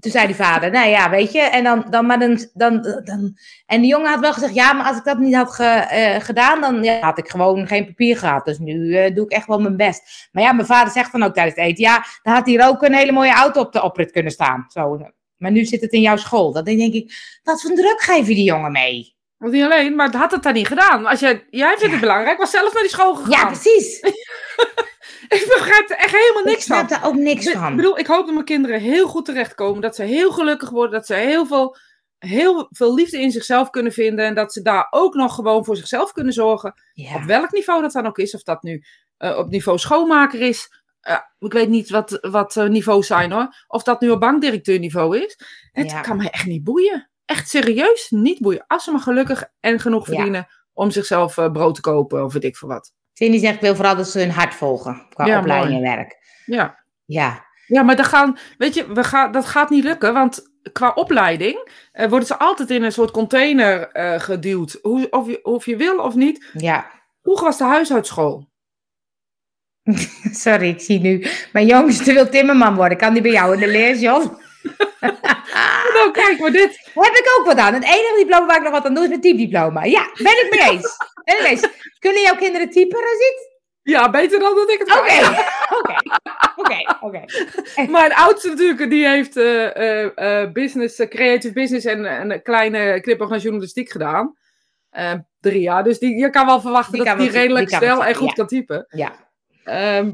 toen zei die vader, nou ja, weet je, en dan, dan, maar dan, dan, dan, en die jongen had wel gezegd, ja, maar als ik dat niet had ge- eh, gedaan, dan ja, had ik gewoon geen papier gehad. Dus nu eh, doe ik echt wel mijn best. Maar ja, mijn vader zegt dan ook tijdens het eten, ja, dan had hier ook een hele mooie auto op de oprit kunnen staan. Zo. Maar nu zit het in jouw school. Dan denk ik, wat voor druk geef je die jongen mee? Want niet alleen, maar het had het dan niet gedaan. Als jij, jij vindt Ja. het belangrijk, was zelf naar die school gegaan. Ja, precies. Ik begrijp er echt helemaal Ik niks van. snap daar ook niks Ik van. bedoel, ik hoop dat mijn kinderen heel goed terechtkomen. Dat ze heel gelukkig worden. Dat ze heel veel, heel veel liefde in zichzelf kunnen vinden. En dat ze daar ook nog gewoon voor zichzelf kunnen zorgen. Op welk niveau dat dan ook is. Of dat nu eh, op niveau schoonmaker is. Eh, ik weet niet wat, wat eh, niveaus zijn hoor. Of dat nu op bankdirecteurniveau is. Het Ja. kan mij echt niet boeien. Echt serieus niet boeien. Als ze maar gelukkig en genoeg Ja. verdienen. Om zichzelf brood te kopen of weet ik veel wat. Cindy zegt, ik wil vooral dat ze hun hart volgen. Qua Ja, opleiding mooi. en werk. Ja. Ja, Ja, maar dat, gaan, weet je, we gaan, dat gaat niet lukken, want qua opleiding eh, worden ze altijd in een soort container eh, geduwd. Hoe, of, je, of je wil of niet. ja. Vroeger was de huishoudschool. Sorry, ik zie nu. Mijn jongste wil timmerman worden. Kan die bij jou in de leer, John? Nou, kijk, maar dit. Heb ik ook wat aan. Het enige diploma waar ik nog wat aan doe is mijn typediploma. Ja, ben ik mee eens. Ben ik mee eens. Kunnen jouw kinderen typen, Razit? Ja, beter dan dat ik het Oké, kan. oké, oké, oké. Mijn oudste natuurlijk, die heeft eh, eh, eh, business, creative business en, en een kleine knipoog naar journalistiek gedaan. Drie jaar, dus die, je kan wel verwachten Die dat die redelijk snel en goed ja. kan typen. Ja, Ehm,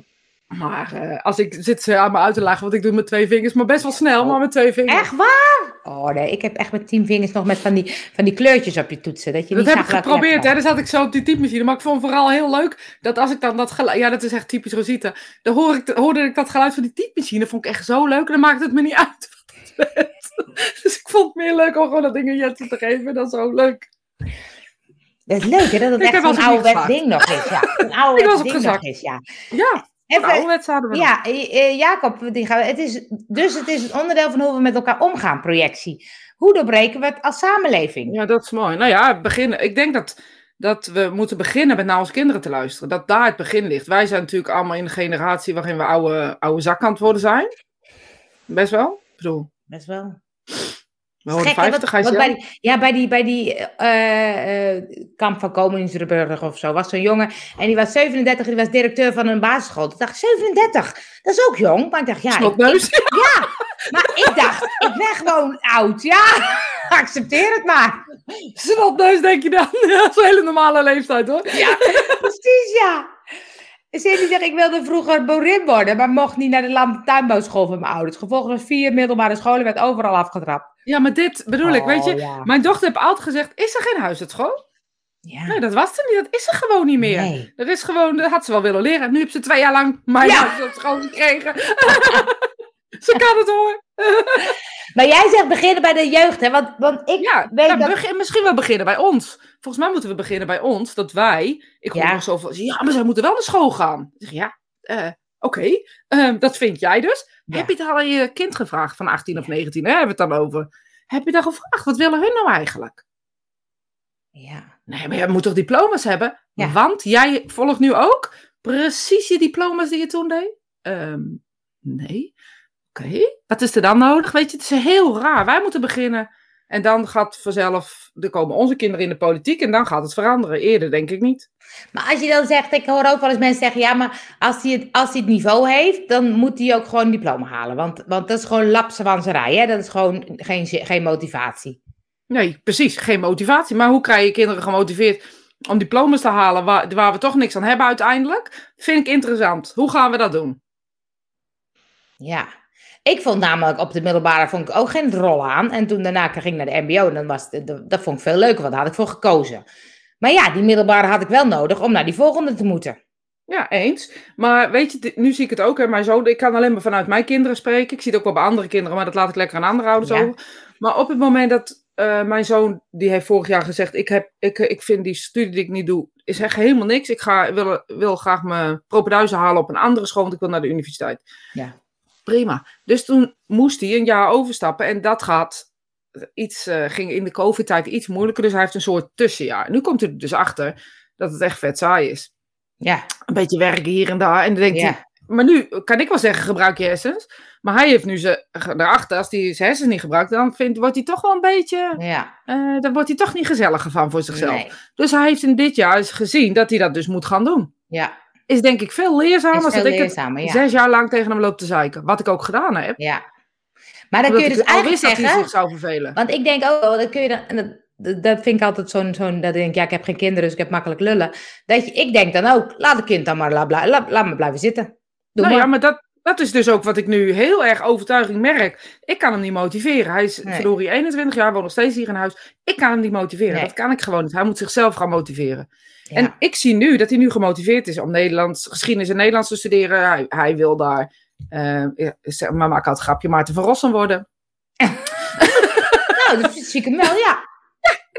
maar eh, als ik zit ze aan me uit te lachen, want ik doe met twee vingers, maar best wel snel, maar met twee vingers. echt waar? Oh nee, ik heb echt met tien vingers nog met van die, van die kleurtjes op je toetsen. Dat je Dat niet heb ik geprobeerd, hè. Dan zat ik zo op die typemachine. Maar ik vond vooral heel leuk dat als ik dan dat geluid... Ja, dat is echt typisch Rosita. Dan hoor ik, hoorde ik dat geluid van die typemachine. vond ik echt zo leuk. En dan maakte het me niet uit wat het werd. Dus ik vond het meer leuk om gewoon dat ding een Jette te geven. Dat is zo leuk. Dat is leuk hè, dat het Ik echt ouderwets opgezakt. ding nog is. Ja, een ouderwets was ding nog is, ja. Ja, Even, hadden we. Ja, eh, eh, Jacob, die gaan, we- het is, dus het is een onderdeel van hoe we met elkaar omgaan, projectie. Hoe doorbreken we het als samenleving? Ja, dat is mooi. Nou ja, beginnen. Ik denk dat, dat we moeten beginnen met naar onze kinderen te luisteren. Dat daar het begin ligt. Wij zijn natuurlijk allemaal in een generatie waarin we oude, oude zak aan het worden zijn. Best wel. Ik bedoel, Best wel. We worden Gek, hè, 50, ga je want- want zelf. bij die, Ja, bij die, bij die eh, eh, kamp van Koningsbrug of zo was zo'n jongen. En die was 37 en die was directeur van een basisschool. Toen dacht ik, 37? Dat is ook jong. Maar ik dacht, ja, ik, ja. Maar ik dacht, ik ben gewoon oud. Ja, accepteer het maar. Snotneus denk je dan? Dat is een hele normale leeftijd hoor. Ja, precies, ja. Cindy zegt, ik wilde vroeger boerin worden, maar mocht niet naar de land- tuinbouwschool van mijn ouders. Gevolgens vier middelbare scholen werd overal afgetrapt. Ja, maar dit bedoel ik, weet je. Oh, ja. Mijn dochter heeft altijd gezegd, is er geen huisuitschool? Ja. Nee, dat was er niet. Dat is er gewoon niet meer. Nee. Er is gewoon, dat had ze wel willen leren. Nu heeft ze twee jaar lang mijn Ja. huisuitschool gekregen. ze kan het hoor. Maar jij zegt beginnen bij de jeugd, hè? Want, want ik Ja, weet nou, dat... misschien wel beginnen bij ons. Volgens mij moeten we beginnen bij ons. Dat wij, ik hoor Ja. nog zoveel, ja, maar zij moeten wel naar school gaan. Ik zeg, ja, eh, oké, eh, dat vind jij dus. Ja. Heb je het al aan je kind gevraagd van 18 of 19, hè? hebben we het dan over? Heb je daar gevraagd, wat willen hun nou eigenlijk? Ja. Nee, maar jij moet toch diploma's hebben? Ja. Want jij volgt nu ook precies je diploma's die je toen deed? Ehm, nee. Oké. Wat is er dan nodig? Weet je, het is heel raar. Wij moeten beginnen. En dan gaat vanzelf, er komen onze kinderen in de politiek en dan gaat het veranderen. Eerder denk ik niet. Maar als je dan zegt, ik hoor ook wel eens mensen zeggen, ja, maar als hij het, als hij het niveau heeft, dan moet hij ook gewoon een diploma halen. Want, want dat is gewoon lapsewanserij, hè? Dat is gewoon geen, geen motivatie. Nee, precies. Geen motivatie. Maar hoe krijg je kinderen gemotiveerd om diploma's te halen waar, waar we toch niks aan hebben uiteindelijk? Vind ik interessant. Hoe gaan we dat doen? Ja. Ik vond namelijk op de middelbare vond ik ook geen rol aan. En toen daarna ging ik naar de mbo en dan was het, dat vond ik veel leuker, want daar had ik voor gekozen. Maar ja, die middelbare had ik wel nodig om naar die volgende te moeten. Ja, eens. Maar weet je, nu zie ik het ook. Hè, mijn zoon, ik kan alleen maar vanuit mijn kinderen spreken. Ik zie het ook wel bij andere kinderen, maar dat laat ik lekker aan andere ouders Ja. over. Maar op het moment dat eh, mijn zoon, die heeft vorig jaar gezegd, ik, heb, ik, ik vind die studie die ik niet doe, is echt helemaal niks. Ik ga, wil, wil graag mijn propenduizen halen op een andere school, want ik wil naar de universiteit. Ja. Prima. Dus toen moest hij een jaar overstappen en dat gaat iets, eh, ging in de covid-tijd iets moeilijker. Dus hij heeft een soort tussenjaar. Nu komt hij er dus achter dat het echt vet saai is. Ja, Een beetje werken hier en daar. En dan denkt hij, maar nu kan ik wel zeggen, gebruik je hersens. Maar hij heeft nu ze daarachter, als hij zijn hersens niet gebruikt, dan vindt, wordt hij toch wel een beetje, ja. eh dan wordt hij toch niet gezelliger van voor zichzelf. Nee. Dus hij heeft in dit jaar eens gezien dat hij dat dus moet gaan doen. Ja, Is denk ik veel leerzamer dat ik het leerzamer, ja. zes jaar lang tegen hem loop te zeiken. Wat ik ook gedaan heb. ja. Maar dan kun je dus eigenlijk wist dat hij zeggen... zich zou vervelen. Want ik denk ook wel, dat kun je dan, dat, dat- vind ik altijd zo'n, zo'n, dat ik denk, ja, ik heb geen kinderen, dus ik heb makkelijk lullen. Dat je, ik denk dan ook, laat het kind dan maar, laat, laat, laat me blijven zitten. Doe nou maar. ja, maar dat, dat is dus ook wat ik nu heel erg overtuiging merk. Ik kan hem niet motiveren. Hij is Nee. verdorie 21 jaar, woont nog steeds hier in huis. Ik kan hem niet motiveren. Nee. Dat kan ik gewoon niet. Hij moet zichzelf gaan motiveren. Ja. En ik zie nu dat hij nu gemotiveerd is om Nederlands, geschiedenis en Nederlands te studeren. Hij, hij wil daar, ja, zeg- mama ik had het grapje, Maarten van Rossum worden. Nou, dat zie ik hem wel, ja.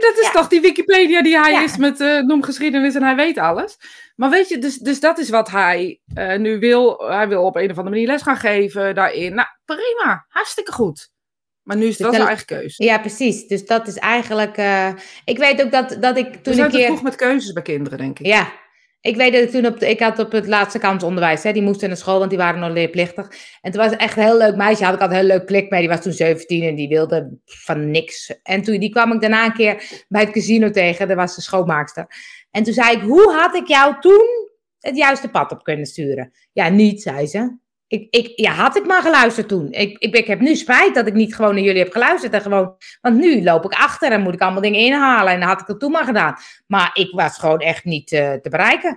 Dat is Ja. toch die Wikipedia die hij Ja. is met eh noem geschiedenis en hij weet alles. Maar weet je, dus, dus dat is wat hij eh, nu wil. Hij wil op een of andere manier les gaan geven daarin. Nou, prima. Hartstikke goed. Maar nu is dat Dus zijn dan- eigen keus. Ja, precies. Dus dat is eigenlijk... eh, ik weet ook dat, dat ik toen zijn een keer... vroeg met keuzes bij kinderen, denk ik. Ja, ik weet dat toen op ik had op het laatste kansonderwijs, hè, die moesten naar school, want die waren nog leerplichtig. En toen was echt een heel leuk meisje, had ik altijd een heel leuk klik mee, die was toen 17 en die wilde van niks. En toen, die kwam ik daarna een keer bij het casino tegen, dat was de schoonmaakster. En toen zei ik, hoe had ik jou toen het juiste pad op kunnen sturen? Ja, niet, zei ze. Ik, ik, ja, had ik maar geluisterd toen. Ik, ik, ik heb nu spijt dat ik niet gewoon naar jullie heb geluisterd. En gewoon, want nu loop ik achter en moet ik allemaal dingen inhalen. En dan had ik dat toen maar gedaan. Maar ik was gewoon echt niet eh, te bereiken.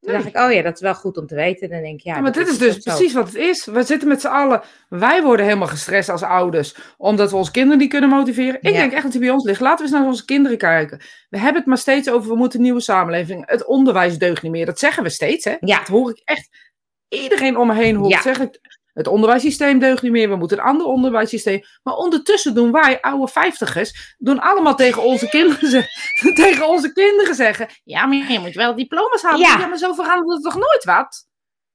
Toen Nee. dacht ik, oh ja, dat is wel goed om te weten. Dan denk ik, ja, Ja, maar dit is dus zo. precies wat het is. We zitten met z'n allen. Wij worden helemaal gestrest als ouders. Omdat we onze kinderen niet kunnen motiveren. Ik Ja. denk echt dat het bij ons ligt. Laten we eens naar onze kinderen kijken. We hebben het maar steeds over. We moeten een nieuwe samenleving. Het onderwijs deugt niet meer. Dat zeggen we steeds. Hè? Ja. Dat hoor ik echt. Iedereen om me heen hoort Ja. zeggen. Het onderwijssysteem deugt niet meer. We moeten een ander onderwijssysteem. Maar ondertussen doen wij, oude vijftigers, doen allemaal tegen onze kinderen, tegen onze kinderen zeggen. Ja, maar je moet wel diploma's halen. Ja. Ja, maar zo verandert het toch nooit wat?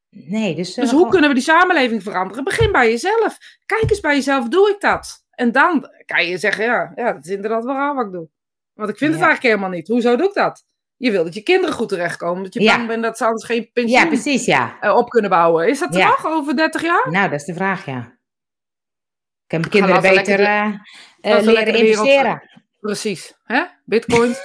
Nee, dus... eh, Dus hoe kunnen we die samenleving veranderen? Begin bij jezelf. Kijk eens bij jezelf, doe ik dat? En dan kan je zeggen, ja, ja dat is inderdaad wel raar wat ik doe. Want ik vind het eigenlijk helemaal niet. Hoezo doe ik dat? Je wil dat je kinderen goed terechtkomen. Dat je Ja. bang bent dat ze anders geen Ja, pensioen precies, ja. eh, op kunnen bouwen. Is dat er Ja. nog over 30 jaar? Nou, dat is de vraag, ja. Kunnen Ga kinderen beter eh, leren investeren? Precies. Hè? Bitcoin.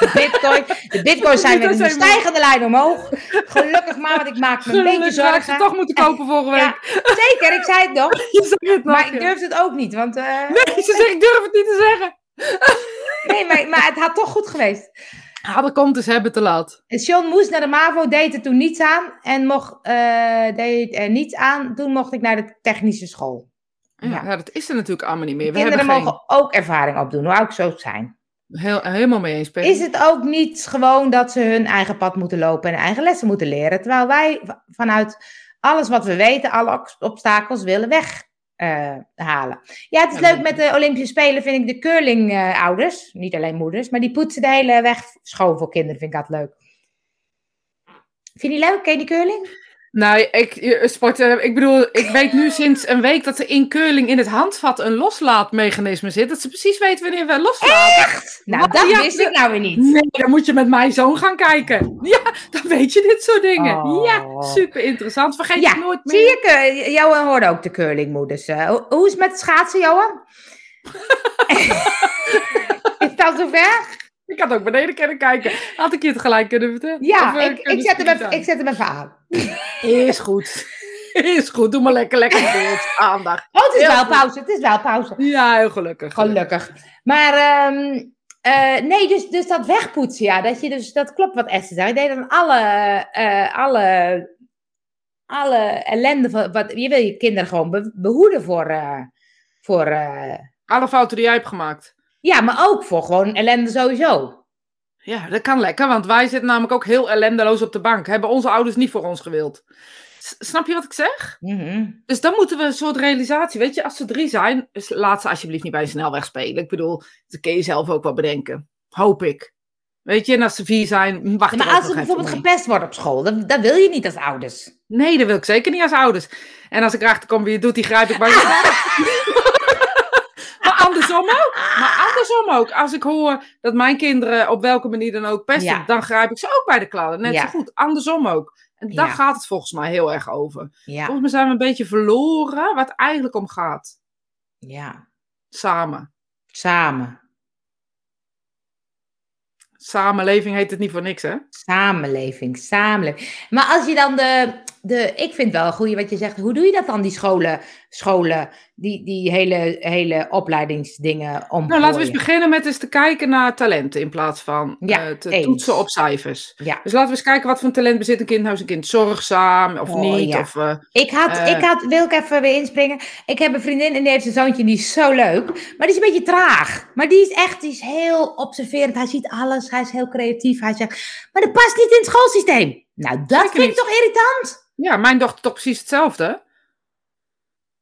De bitcoin, de bitcoins zijn weer in we- stijgende lijn omhoog. Gelukkig maar, want ik maak me een beetje had ik zorgen. ze toch moeten kopen vorige week. Ja, zeker, ik zei het nog. Je zei het nog, Maar ik ja. durfde het ook niet, want... eh, Nee, ze zegt, ik durf het niet te zeggen. nee, maar, maar het had toch goed geweest. Ah, dat komt dus hebben te laat. John moest naar de MAVO, deed er toen niets aan. En mocht, eh, deed er niets aan. Toen mocht ik naar de technische school. Ja, Ja. ja, dat is er natuurlijk allemaal niet meer. We Kinderen geen... mogen ook ervaring opdoen, hoe ook zo zijn. Heel, helemaal mee eens, Peggy. Is het ook niet gewoon dat ze hun eigen pad moeten lopen en eigen lessen moeten leren? Terwijl wij vanuit alles wat we weten, alle ob- obstakels willen weghalen. ja, het is leuk met de Olympische Spelen, vind ik de curling-ouders, niet alleen moeders, maar die poetsen de hele weg schoon voor kinderen, vind ik dat leuk. Vind je die leuk? Ken je die curling? Nou, ik, je- sport, eh, ik bedoel, ik weet nu sinds een week dat er in curling in het handvat een loslaatmechanisme zit. Dat ze precies weten wanneer we loslaten. Nou, Wat? dat Ja, wist ik nou weer niet. Nee, dan moet je met mijn zoon gaan kijken. Ja, dan weet je dit soort dingen. Oh. Ja, super interessant. Vergeet Ja, het nooit meer. Zie ik, eh, Johan hoorde ook de curlingmoeders. eh. hoe, hoe is het met schaatsen, Johan? is dat zover? Ik had ook beneden kunnen kijken. Had ik je het gelijk kunnen vertellen? Ja, Of, eh, ik, ik, zet hem even, ik zet hem even aan. Is goed. Is goed. Doe maar lekker, lekker beeld. Aandacht. Oh, het is Heel wel goed. pauze. Het is wel pauze. Ja, heel gelukkig. Gelukkig. Maar ehm, eh, nee, dus, dus dat wegpoetsen, ja. Dat, je dus, dat klopt wat Esther zei. Ik deed dan alle, eh, alle, alle ellende. Van, wat, je wil je kinderen gewoon be- behoeden voor... voor Alle fouten die jij hebt gemaakt. Ja, maar ook voor gewoon ellende sowieso. Ja, dat kan lekker, want wij zitten namelijk ook heel ellendeloos op de bank. Hebben onze ouders niet voor ons gewild. S- snap je wat ik zeg? Mhm. Dus dan moeten we een soort realisatie. Weet je, als ze drie zijn, dus laat ze alsjeblieft niet bij een snelweg spelen. Ik bedoel, dat kun je zelf ook wel bedenken. Hoop ik. Weet je, en als ze vier zijn, wacht Ja, maar als ze bijvoorbeeld mee. gepest wordt op school, dat, dat wil je niet als ouders. Nee, dat wil ik zeker niet als ouders. En als ik erachter kom wie het doet, die grijp ik bij je. maar andersom ook. Maar andersom ook. Als ik hoor dat mijn kinderen op welke manier dan ook pesten, Ja. dan grijp ik ze ook bij de kladden. Net Ja. zo goed. Andersom ook. En daar Ja. gaat het volgens mij heel erg over. Ja, Volgens mij zijn we een beetje verloren waar het eigenlijk om gaat. ja. Samen. Samen. Samenleving heet het niet voor niks, hè? Samenleving, samenleving. Maar als je dan de, de ik vind wel een goeie wat je zegt, hoe doe je dat dan, die scholen, scholen die, die hele, hele opleidingsdingen omgooien? Nou, laten we eens beginnen met eens te kijken naar talenten in plaats van Ja, eh, te eens. toetsen op cijfers. Ja, Dus laten we eens kijken wat voor talent bezit een kind. Nou is een kind zorgzaam of Oh, niet. ja. Of, eh, ik had, Eh. ik had, wil ik even weer inspringen, ik heb een vriendin en die heeft een zoontje, die is zo leuk, maar die is een beetje traag. Maar die is echt, die is heel observerend, hij ziet alles, hij is heel creatief, hij zegt, maar dat past niet in het schoolsysteem. Nou, dat Zeker vind ik toch irritant? ja, mijn dochter toch precies hetzelfde.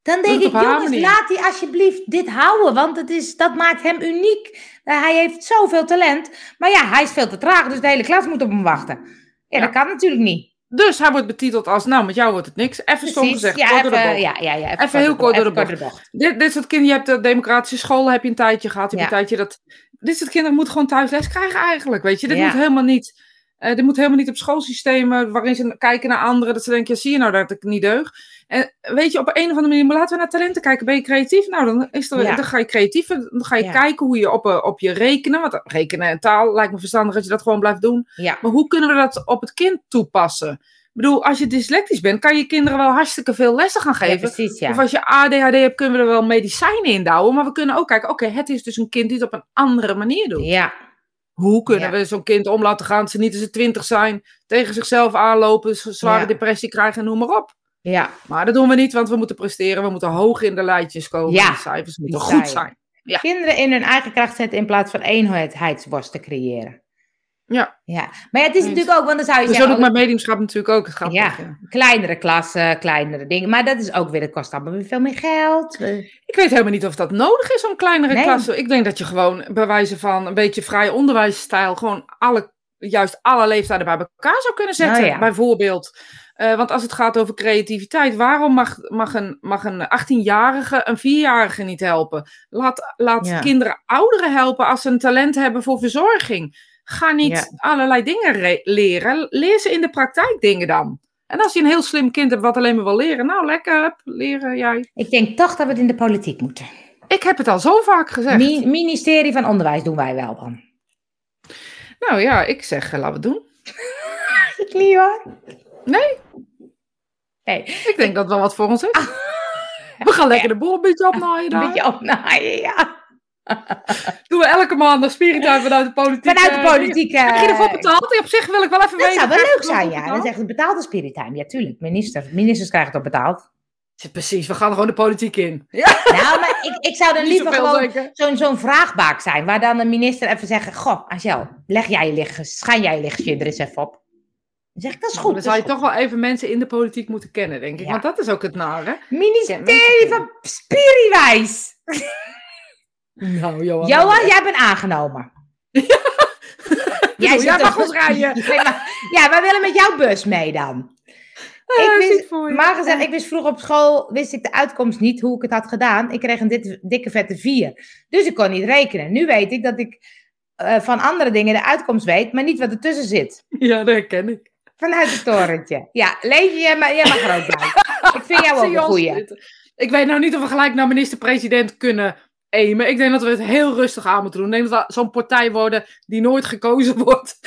Dan denk ik, jongens, manier. laat hij alsjeblieft dit houden, want het is, dat maakt hem uniek. Eh, hij heeft zoveel talent, maar ja, hij is veel te traag, dus de hele klas moet op hem wachten. Ja, Ja. dat kan natuurlijk niet. Dus hij wordt betiteld als, nou, met jou wordt het niks. Even stom Precies, gezegd, ja, door de even, bocht. ja, ja, ja, Even heel kort door de even bocht. Dit, dit soort kinderen, je hebt de democratische school, heb je een tijdje gehad. Je een tijdje dat... Dit soort kinderen moeten gewoon thuis les krijgen eigenlijk, weet je. Dit moet helemaal niet... dit moet helemaal niet op schoolsystemen waarin ze kijken naar anderen. Dat ze denken, ja, zie je nou dat ik niet deug? En weet je, op een of andere manier, maar laten we naar talenten kijken. Ben je creatief? Nou, dan, is er, Ja. dan ga je creatief, dan ga je Ja. kijken hoe je op, eh, op je rekenen, want rekenen en taal lijkt me verstandig als je dat gewoon blijft doen. Ja, Maar hoe kunnen we dat op het kind toepassen? Ik bedoel, als je dyslectisch bent, kan je kinderen wel hartstikke veel lessen gaan geven. precies. Of als je ADHD hebt, kunnen we er wel medicijnen in douwen. Maar we kunnen ook kijken, oké, het is dus een kind die het op een andere manier doet. Ja, Hoe kunnen Ja. we zo'n kind om laten gaan dat ze niet als ze twintig zijn, tegen zichzelf aanlopen, zware Ja. depressie krijgen en noem maar op. ja, Maar dat doen we niet, want we moeten presteren. We moeten hoog in de lijntjes komen. Ja, de cijfers moeten goed zijn. Ja. Kinderen in hun eigen kracht zetten in plaats van eenheidsworst te creëren. Ja, Ja, maar ja, het is Eens. natuurlijk ook, want dan zou je dus zo zeggen... doe ik oh, mijn mediumschap natuurlijk ook. Het gaat Ja. ja. kleinere klassen, kleinere dingen. Maar dat is ook weer, het kost allemaal weer veel meer geld. Ik weet helemaal niet of dat nodig is om kleinere Nee. klassen. Ik denk dat je gewoon bij wijze van een beetje vrij onderwijsstijl gewoon alle, juist alle leeftijden bij elkaar zou kunnen zetten. Nou ja. Bijvoorbeeld. Eh, want als het gaat over creativiteit, waarom mag, mag, een, mag een 18-jarige een 4-jarige niet helpen? Laat, laat Ja. kinderen ouderen helpen als ze een talent hebben voor verzorging. Ga niet Ja. allerlei dingen re- leren. Leer ze in de praktijk dingen dan. En als je een heel slim kind hebt wat alleen maar wil leren, nou lekker, hup, leren jij. Ik denk toch dat we het in de politiek moeten. Ik heb het al zo vaak gezegd. Mi- ministerie van Onderwijs doen wij wel dan. Nou ja, ik zeg, eh, laten we het doen. Ik niet. Nee, Nee, ik denk dat wel wat voor ons is. We gaan lekker de boel een beetje opnaaien een beetje opnaaien, ja. Doen we elke maand spiritueel vanuit de politiek. Vanuit de politiek. dingen. Heb je ervoor betaald? Op zich wil ik wel even dat weten. zou wel leuk zijn, ja. Dan betaald? zegt het betaalde spirit time. Ja, tuurlijk. Minister. Ministers krijgen het ook betaald. Precies, we gaan gewoon de politiek in. Nou, maar ik, ik zou dan liever gewoon zo'n zo'n vraagbaak zijn. Waar dan een minister even zegt: Goh, Angel, leg jij je liggen, schijn jij je lichtje er eens even op. Dan zeg ik: Dat is goed. Dan dat zou is je toch wel even mensen in de politiek moeten kennen, denk ik. Ja. Want dat is ook het nare. Ministerie van Spiriwijs. Nou, Johan. Johan, jij bent aangenomen. Jij, zit jij mag ons rijden. Ja, maar- ja, wij willen met jouw bus mee dan. Ah, Ik zie het wist, voor maar gezegd, ik wist vroeger op school, wist ik de uitkomst niet hoe ik het had gedaan. Ik kreeg een dit- dikke vette vier. Dus ik kon niet rekenen. Nu weet ik dat ik eh, van andere dingen de uitkomst weet, maar niet wat ertussen zit. Ja, dat herken ik. Vanuit het torentje. Ja, leef je, maar jij mag er ook bij. Ik vind jou ook een goeie. Ik weet nou niet of we gelijk naar minister-president kunnen Ik denk dat we het heel rustig aan moeten doen. Ik denk dat we zo'n partij worden die nooit gekozen wordt.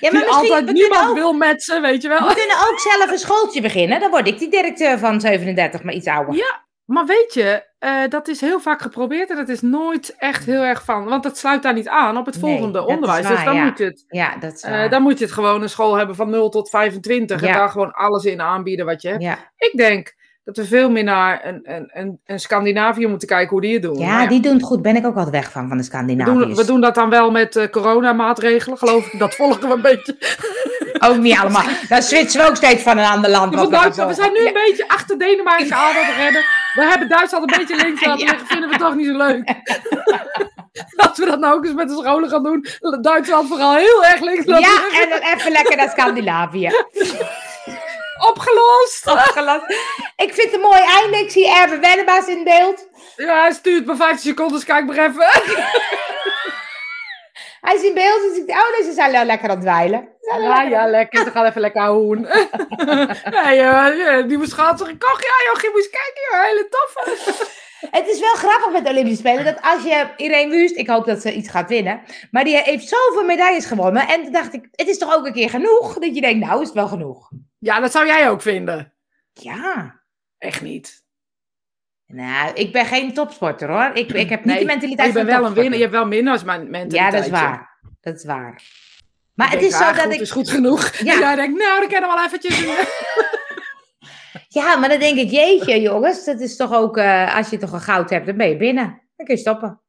Ja, maar Die misschien, altijd we niemand ook, wil met ze, weet je wel. we kunnen ook zelf een schooltje beginnen. Dan word ik die directeur van 37, maar iets ouder. Ja, maar weet je, eh, dat is heel vaak geprobeerd en dat is nooit echt heel erg van. Want dat sluit daar niet aan op het volgende onderwijs. waar, dus dan ja. moet je het. Ja, dat is eh, dan moet je het gewoon een school hebben van 0 tot 25 en daar gewoon alles in aanbieden wat je hebt. ja, Ik denk dat we veel meer naar een, een, een, een Scandinavië moeten kijken hoe die het doen. ja, die doen het goed. Ben ik ook altijd weg van, van de we, Scandinaviërs. doen, we doen dat dan wel met eh, coronamaatregelen, geloof ik. Dat volgen we een beetje. Ook niet allemaal. Dan switchen we ook steeds van een ander land. Ja, we Duitsland, we zijn nu Ja. een beetje achter Denemarken aan het redden. We hebben Duitsland een beetje links laten liggen, vinden we toch niet zo leuk. Als we dat nou ook eens met de scholen gaan doen. Duitsland vooral heel erg links laten Ja, en dan even lekker naar Scandinavië. Opgelost! Opgelast. Ik vind het een mooi einde. Ik zie Erben Wennemars in beeld. Ja, hij stuurt maar 15 seconden, kijk maar even. Hij is in beeld, dus ik oh, deze zijn lekker aan het. Ze wel Ja, lekker- ja, lekker. Ze gaan even lekker hoen. nee, uh, schaatsen gekocht. Ja, joh, je moest kijken, joh. Hele toffe. Het is wel grappig met de Olympische Spelen, dat als je Irene Wust, ik hoop dat ze iets gaat winnen, maar die heeft zoveel medailles gewonnen. En toen dacht ik, het is toch ook een keer genoeg? Dat je denkt, nou is het wel genoeg. Ja, dat zou jij ook vinden. Ja. Echt niet. Nou, ik ben geen topsporter hoor. Ik, ik heb niet Nee, de mentaliteit je bent van wel een winnaar. Je hebt wel winnaars Ja, dat is waar. Dat is waar. Maar Ik het is zo ah, dat goed, ik... is goed genoeg. Ja. En jij denkt, nou, dan kunnen we wel eventjes... Ja, maar dan denk ik, jeetje jongens, dat is toch ook, eh, als je toch een goud hebt, dan ben je binnen. Dan kun je stoppen.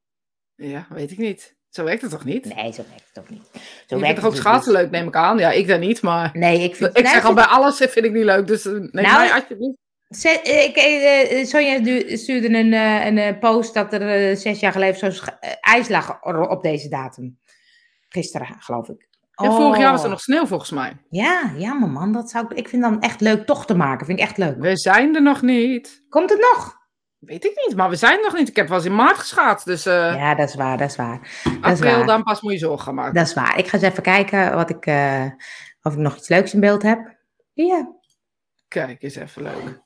ja, weet ik niet. Zo werkt het toch niet? Nee, zo werkt het toch niet. Zo je vindt toch ook het schaatsen leuk, neem ik aan? Ja, ik dan niet, maar... Nee, ik vind... Ik zeg al bij alles, vind ik niet leuk. Dus eh, neem Nou, mij alsjeblieft. Ze- Ik, eh, eh, Sonja stuurde een, een post dat er zes jaar geleden zo'n ijs lag op deze datum. Gisteren, geloof ik. Ja, vorig jaar was er Oh. nog sneeuw, volgens mij. Ja, ja, maar man, dat zou ik... Ik vind dan echt leuk toch te maken. Vind ik echt leuk. We zijn er nog niet. Komt het nog? Weet ik niet, maar we zijn nog niet. Ik heb wel eens in maart geschaatst, dus eh Ja, dat is waar, dat is waar. Dat is april, waar. dan pas moet je zorgen gaan maken. Dat is waar. Ik ga eens even kijken wat ik, eh, of ik nog iets leuks in beeld heb. Ja. Kijk, is even leuk.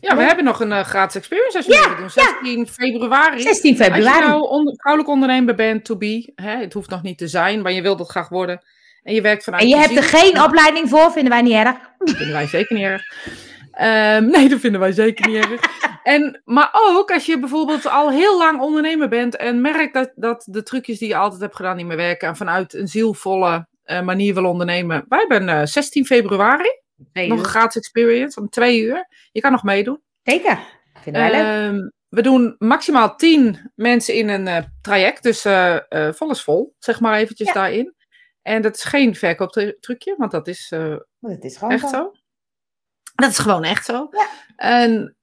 Ja, we hebben nog een eh, gratis experience als je Ja, doen. 16 februari. 16 Als je februari. nou onder, vrouwelijk ondernemer bent, to be, hè, het hoeft nog niet te zijn, maar je wilt het graag worden. En je werkt vanuit En je hebt er geen opleiding voor, vinden wij niet erg. Dat vinden wij zeker niet erg. Ehm, nee, dat vinden wij zeker niet erg. En, maar ook als je bijvoorbeeld al heel lang ondernemer bent en merkt dat, dat de trucjes die je altijd hebt gedaan niet meer werken en vanuit een zielvolle eh, manier wil ondernemen. Wij hebben eh, 16 februari, Nee, nog een gratis experience om twee uur. Je kan nog meedoen. Zeker. Vinden wij leuk. Ehm, we doen maximaal 10 mensen in een eh, traject, dus eh, eh, vol is vol, zeg maar eventjes Ja. daarin. En dat is geen verkooptrucje, want dat is eh, het is gewoon echt zo. Dat is gewoon echt zo. Ja. En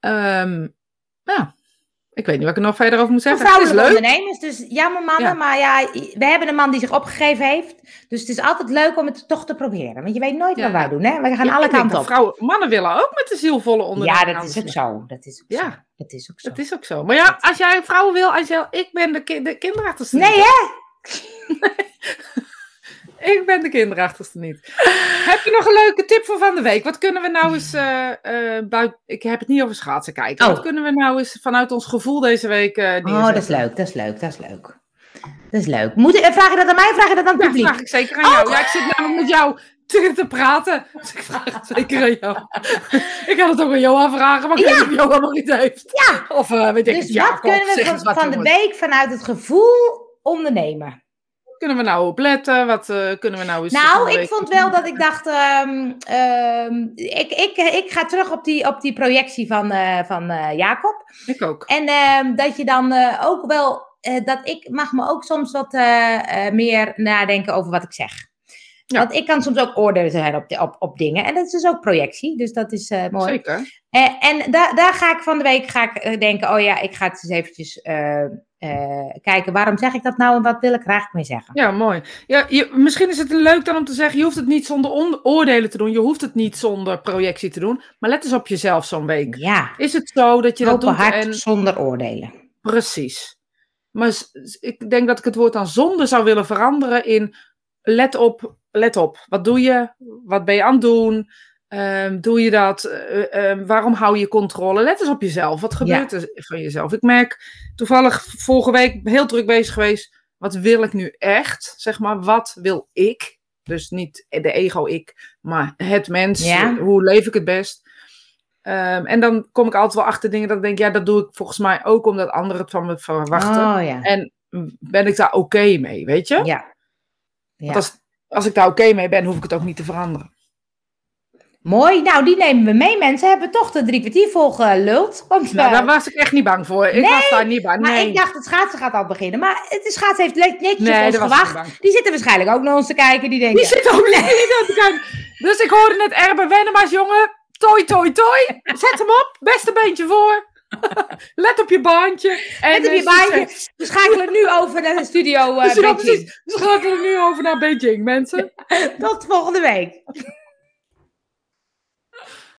ja, ik weet niet wat ik er nog verder over moet zeggen. Vrouwelijke ondernemers, dus jammer mannen, Ja. maar ja, we hebben een man die zich opgegeven heeft. Dus het is altijd leuk om het toch te proberen. Want je weet nooit Ja. wat wij doen, hè? Wij gaan alle kanten op. Vrouwen, mannen willen ook met de zielvolle onderneming. Ja, dat is ook zo. Dat is ook Ja. zo. Dat is ook zo. Dat is ook zo. Maar ja, als jij vrouwen wil, Angel, ik ben de, ki de kinderachterste Nee, hè? Ik ben de kinderachterste niet. Heb je nog een leuke tip voor van de week? Wat kunnen we nou eens eh eh buiten... Ik heb het niet over schaatsen kijken. Oh. Wat kunnen we nou eens vanuit ons gevoel deze week eh Oh, dat is leuk, dat is leuk, dat is leuk. Dat is leuk. Moet ik, vraag je dat aan mij of vraag je dat aan het Ja, publiek? vraag ik zeker aan jou. Ja, ik zit namelijk met jou te, te praten. Dus ik vraag het zeker aan jou. ik kan het ook aan Johan vragen, maar ik Ja. weet niet of Johan nog iets heeft. Ja. Of weet ik Dus het, Jacob, wat kunnen we van, de week vanuit het gevoel ondernemen? Kunnen we nou op letten? Wat eh, kunnen we nou eens... Nou, ik vond wel dat ik dacht, ehm, ehm, ik, ik, ik ga terug op die, op die projectie van, eh, van eh, Jacob. Ik ook. En ehm, dat je dan ook wel, dat ik mag me ook soms wat meer nadenken over wat ik zeg. Want ik kan soms ook oordelen zijn op, op, op dingen. En dat is dus ook projectie. Dus dat is uh, mooi. Zeker. Uh, en da daar ga ik van de week ga ik, denken: oh ja, ik ga het eens eventjes kijken. Waarom zeg ik dat nou en wat wil ik graag mee zeggen? Ja, mooi. Ja, je, misschien is het leuk dan om te zeggen: je hoeft het niet zonder oordelen te doen. Je hoeft het niet zonder projectie te doen. Maar let eens op jezelf zo'n week. Ja. Is het zo dat je Open dat doet? hart en... zonder oordelen. Precies. Maar ik denk dat ik het woord dan zonde zou willen veranderen in let op, let op. Wat doe je? Wat ben je aan het doen? Um, doe je dat? Uh, um, waarom hou je controle? Let eens op jezelf. Wat gebeurt ja. er van jezelf? Ik merk toevallig vorige week heel druk bezig geweest. Wat wil ik nu echt? Zeg maar, wat wil ik? Dus niet de ego-ik, maar het mens. Ja. Hoe leef ik het best? Um, en dan kom ik altijd wel achter dingen dat ik denk, ja, dat doe ik volgens mij ook omdat anderen het van me verwachten. Oh, ja. En ben ik daar oké okay mee, weet je? Ja. ja. Want als, als ik daar oké okay mee ben, hoef ik het ook niet te veranderen. Mooi, nou die nemen we mee. Mensen hebben toch de drie kwartier vol geluld. Want, nou, uh, daar was ik echt niet bang voor. Ik nee, was daar niet bang. Maar nee. ik dacht, het schaatsen gaat al beginnen. Maar het schaatsen heeft netjes nee, ons gewacht. Die zitten waarschijnlijk ook naar ons te kijken. Die denken... Die zitten ook niet naar te kijken. Dus ik hoorde net Erben Wennemars, jongen. Toi, toi, toi. Zet hem op. Beste beentje voor. Let op je baantje. En Let op je baantje. We schakelen nu over naar de studio uh, dus precies. We schakelen nu over naar Beijing, mensen. Tot volgende week.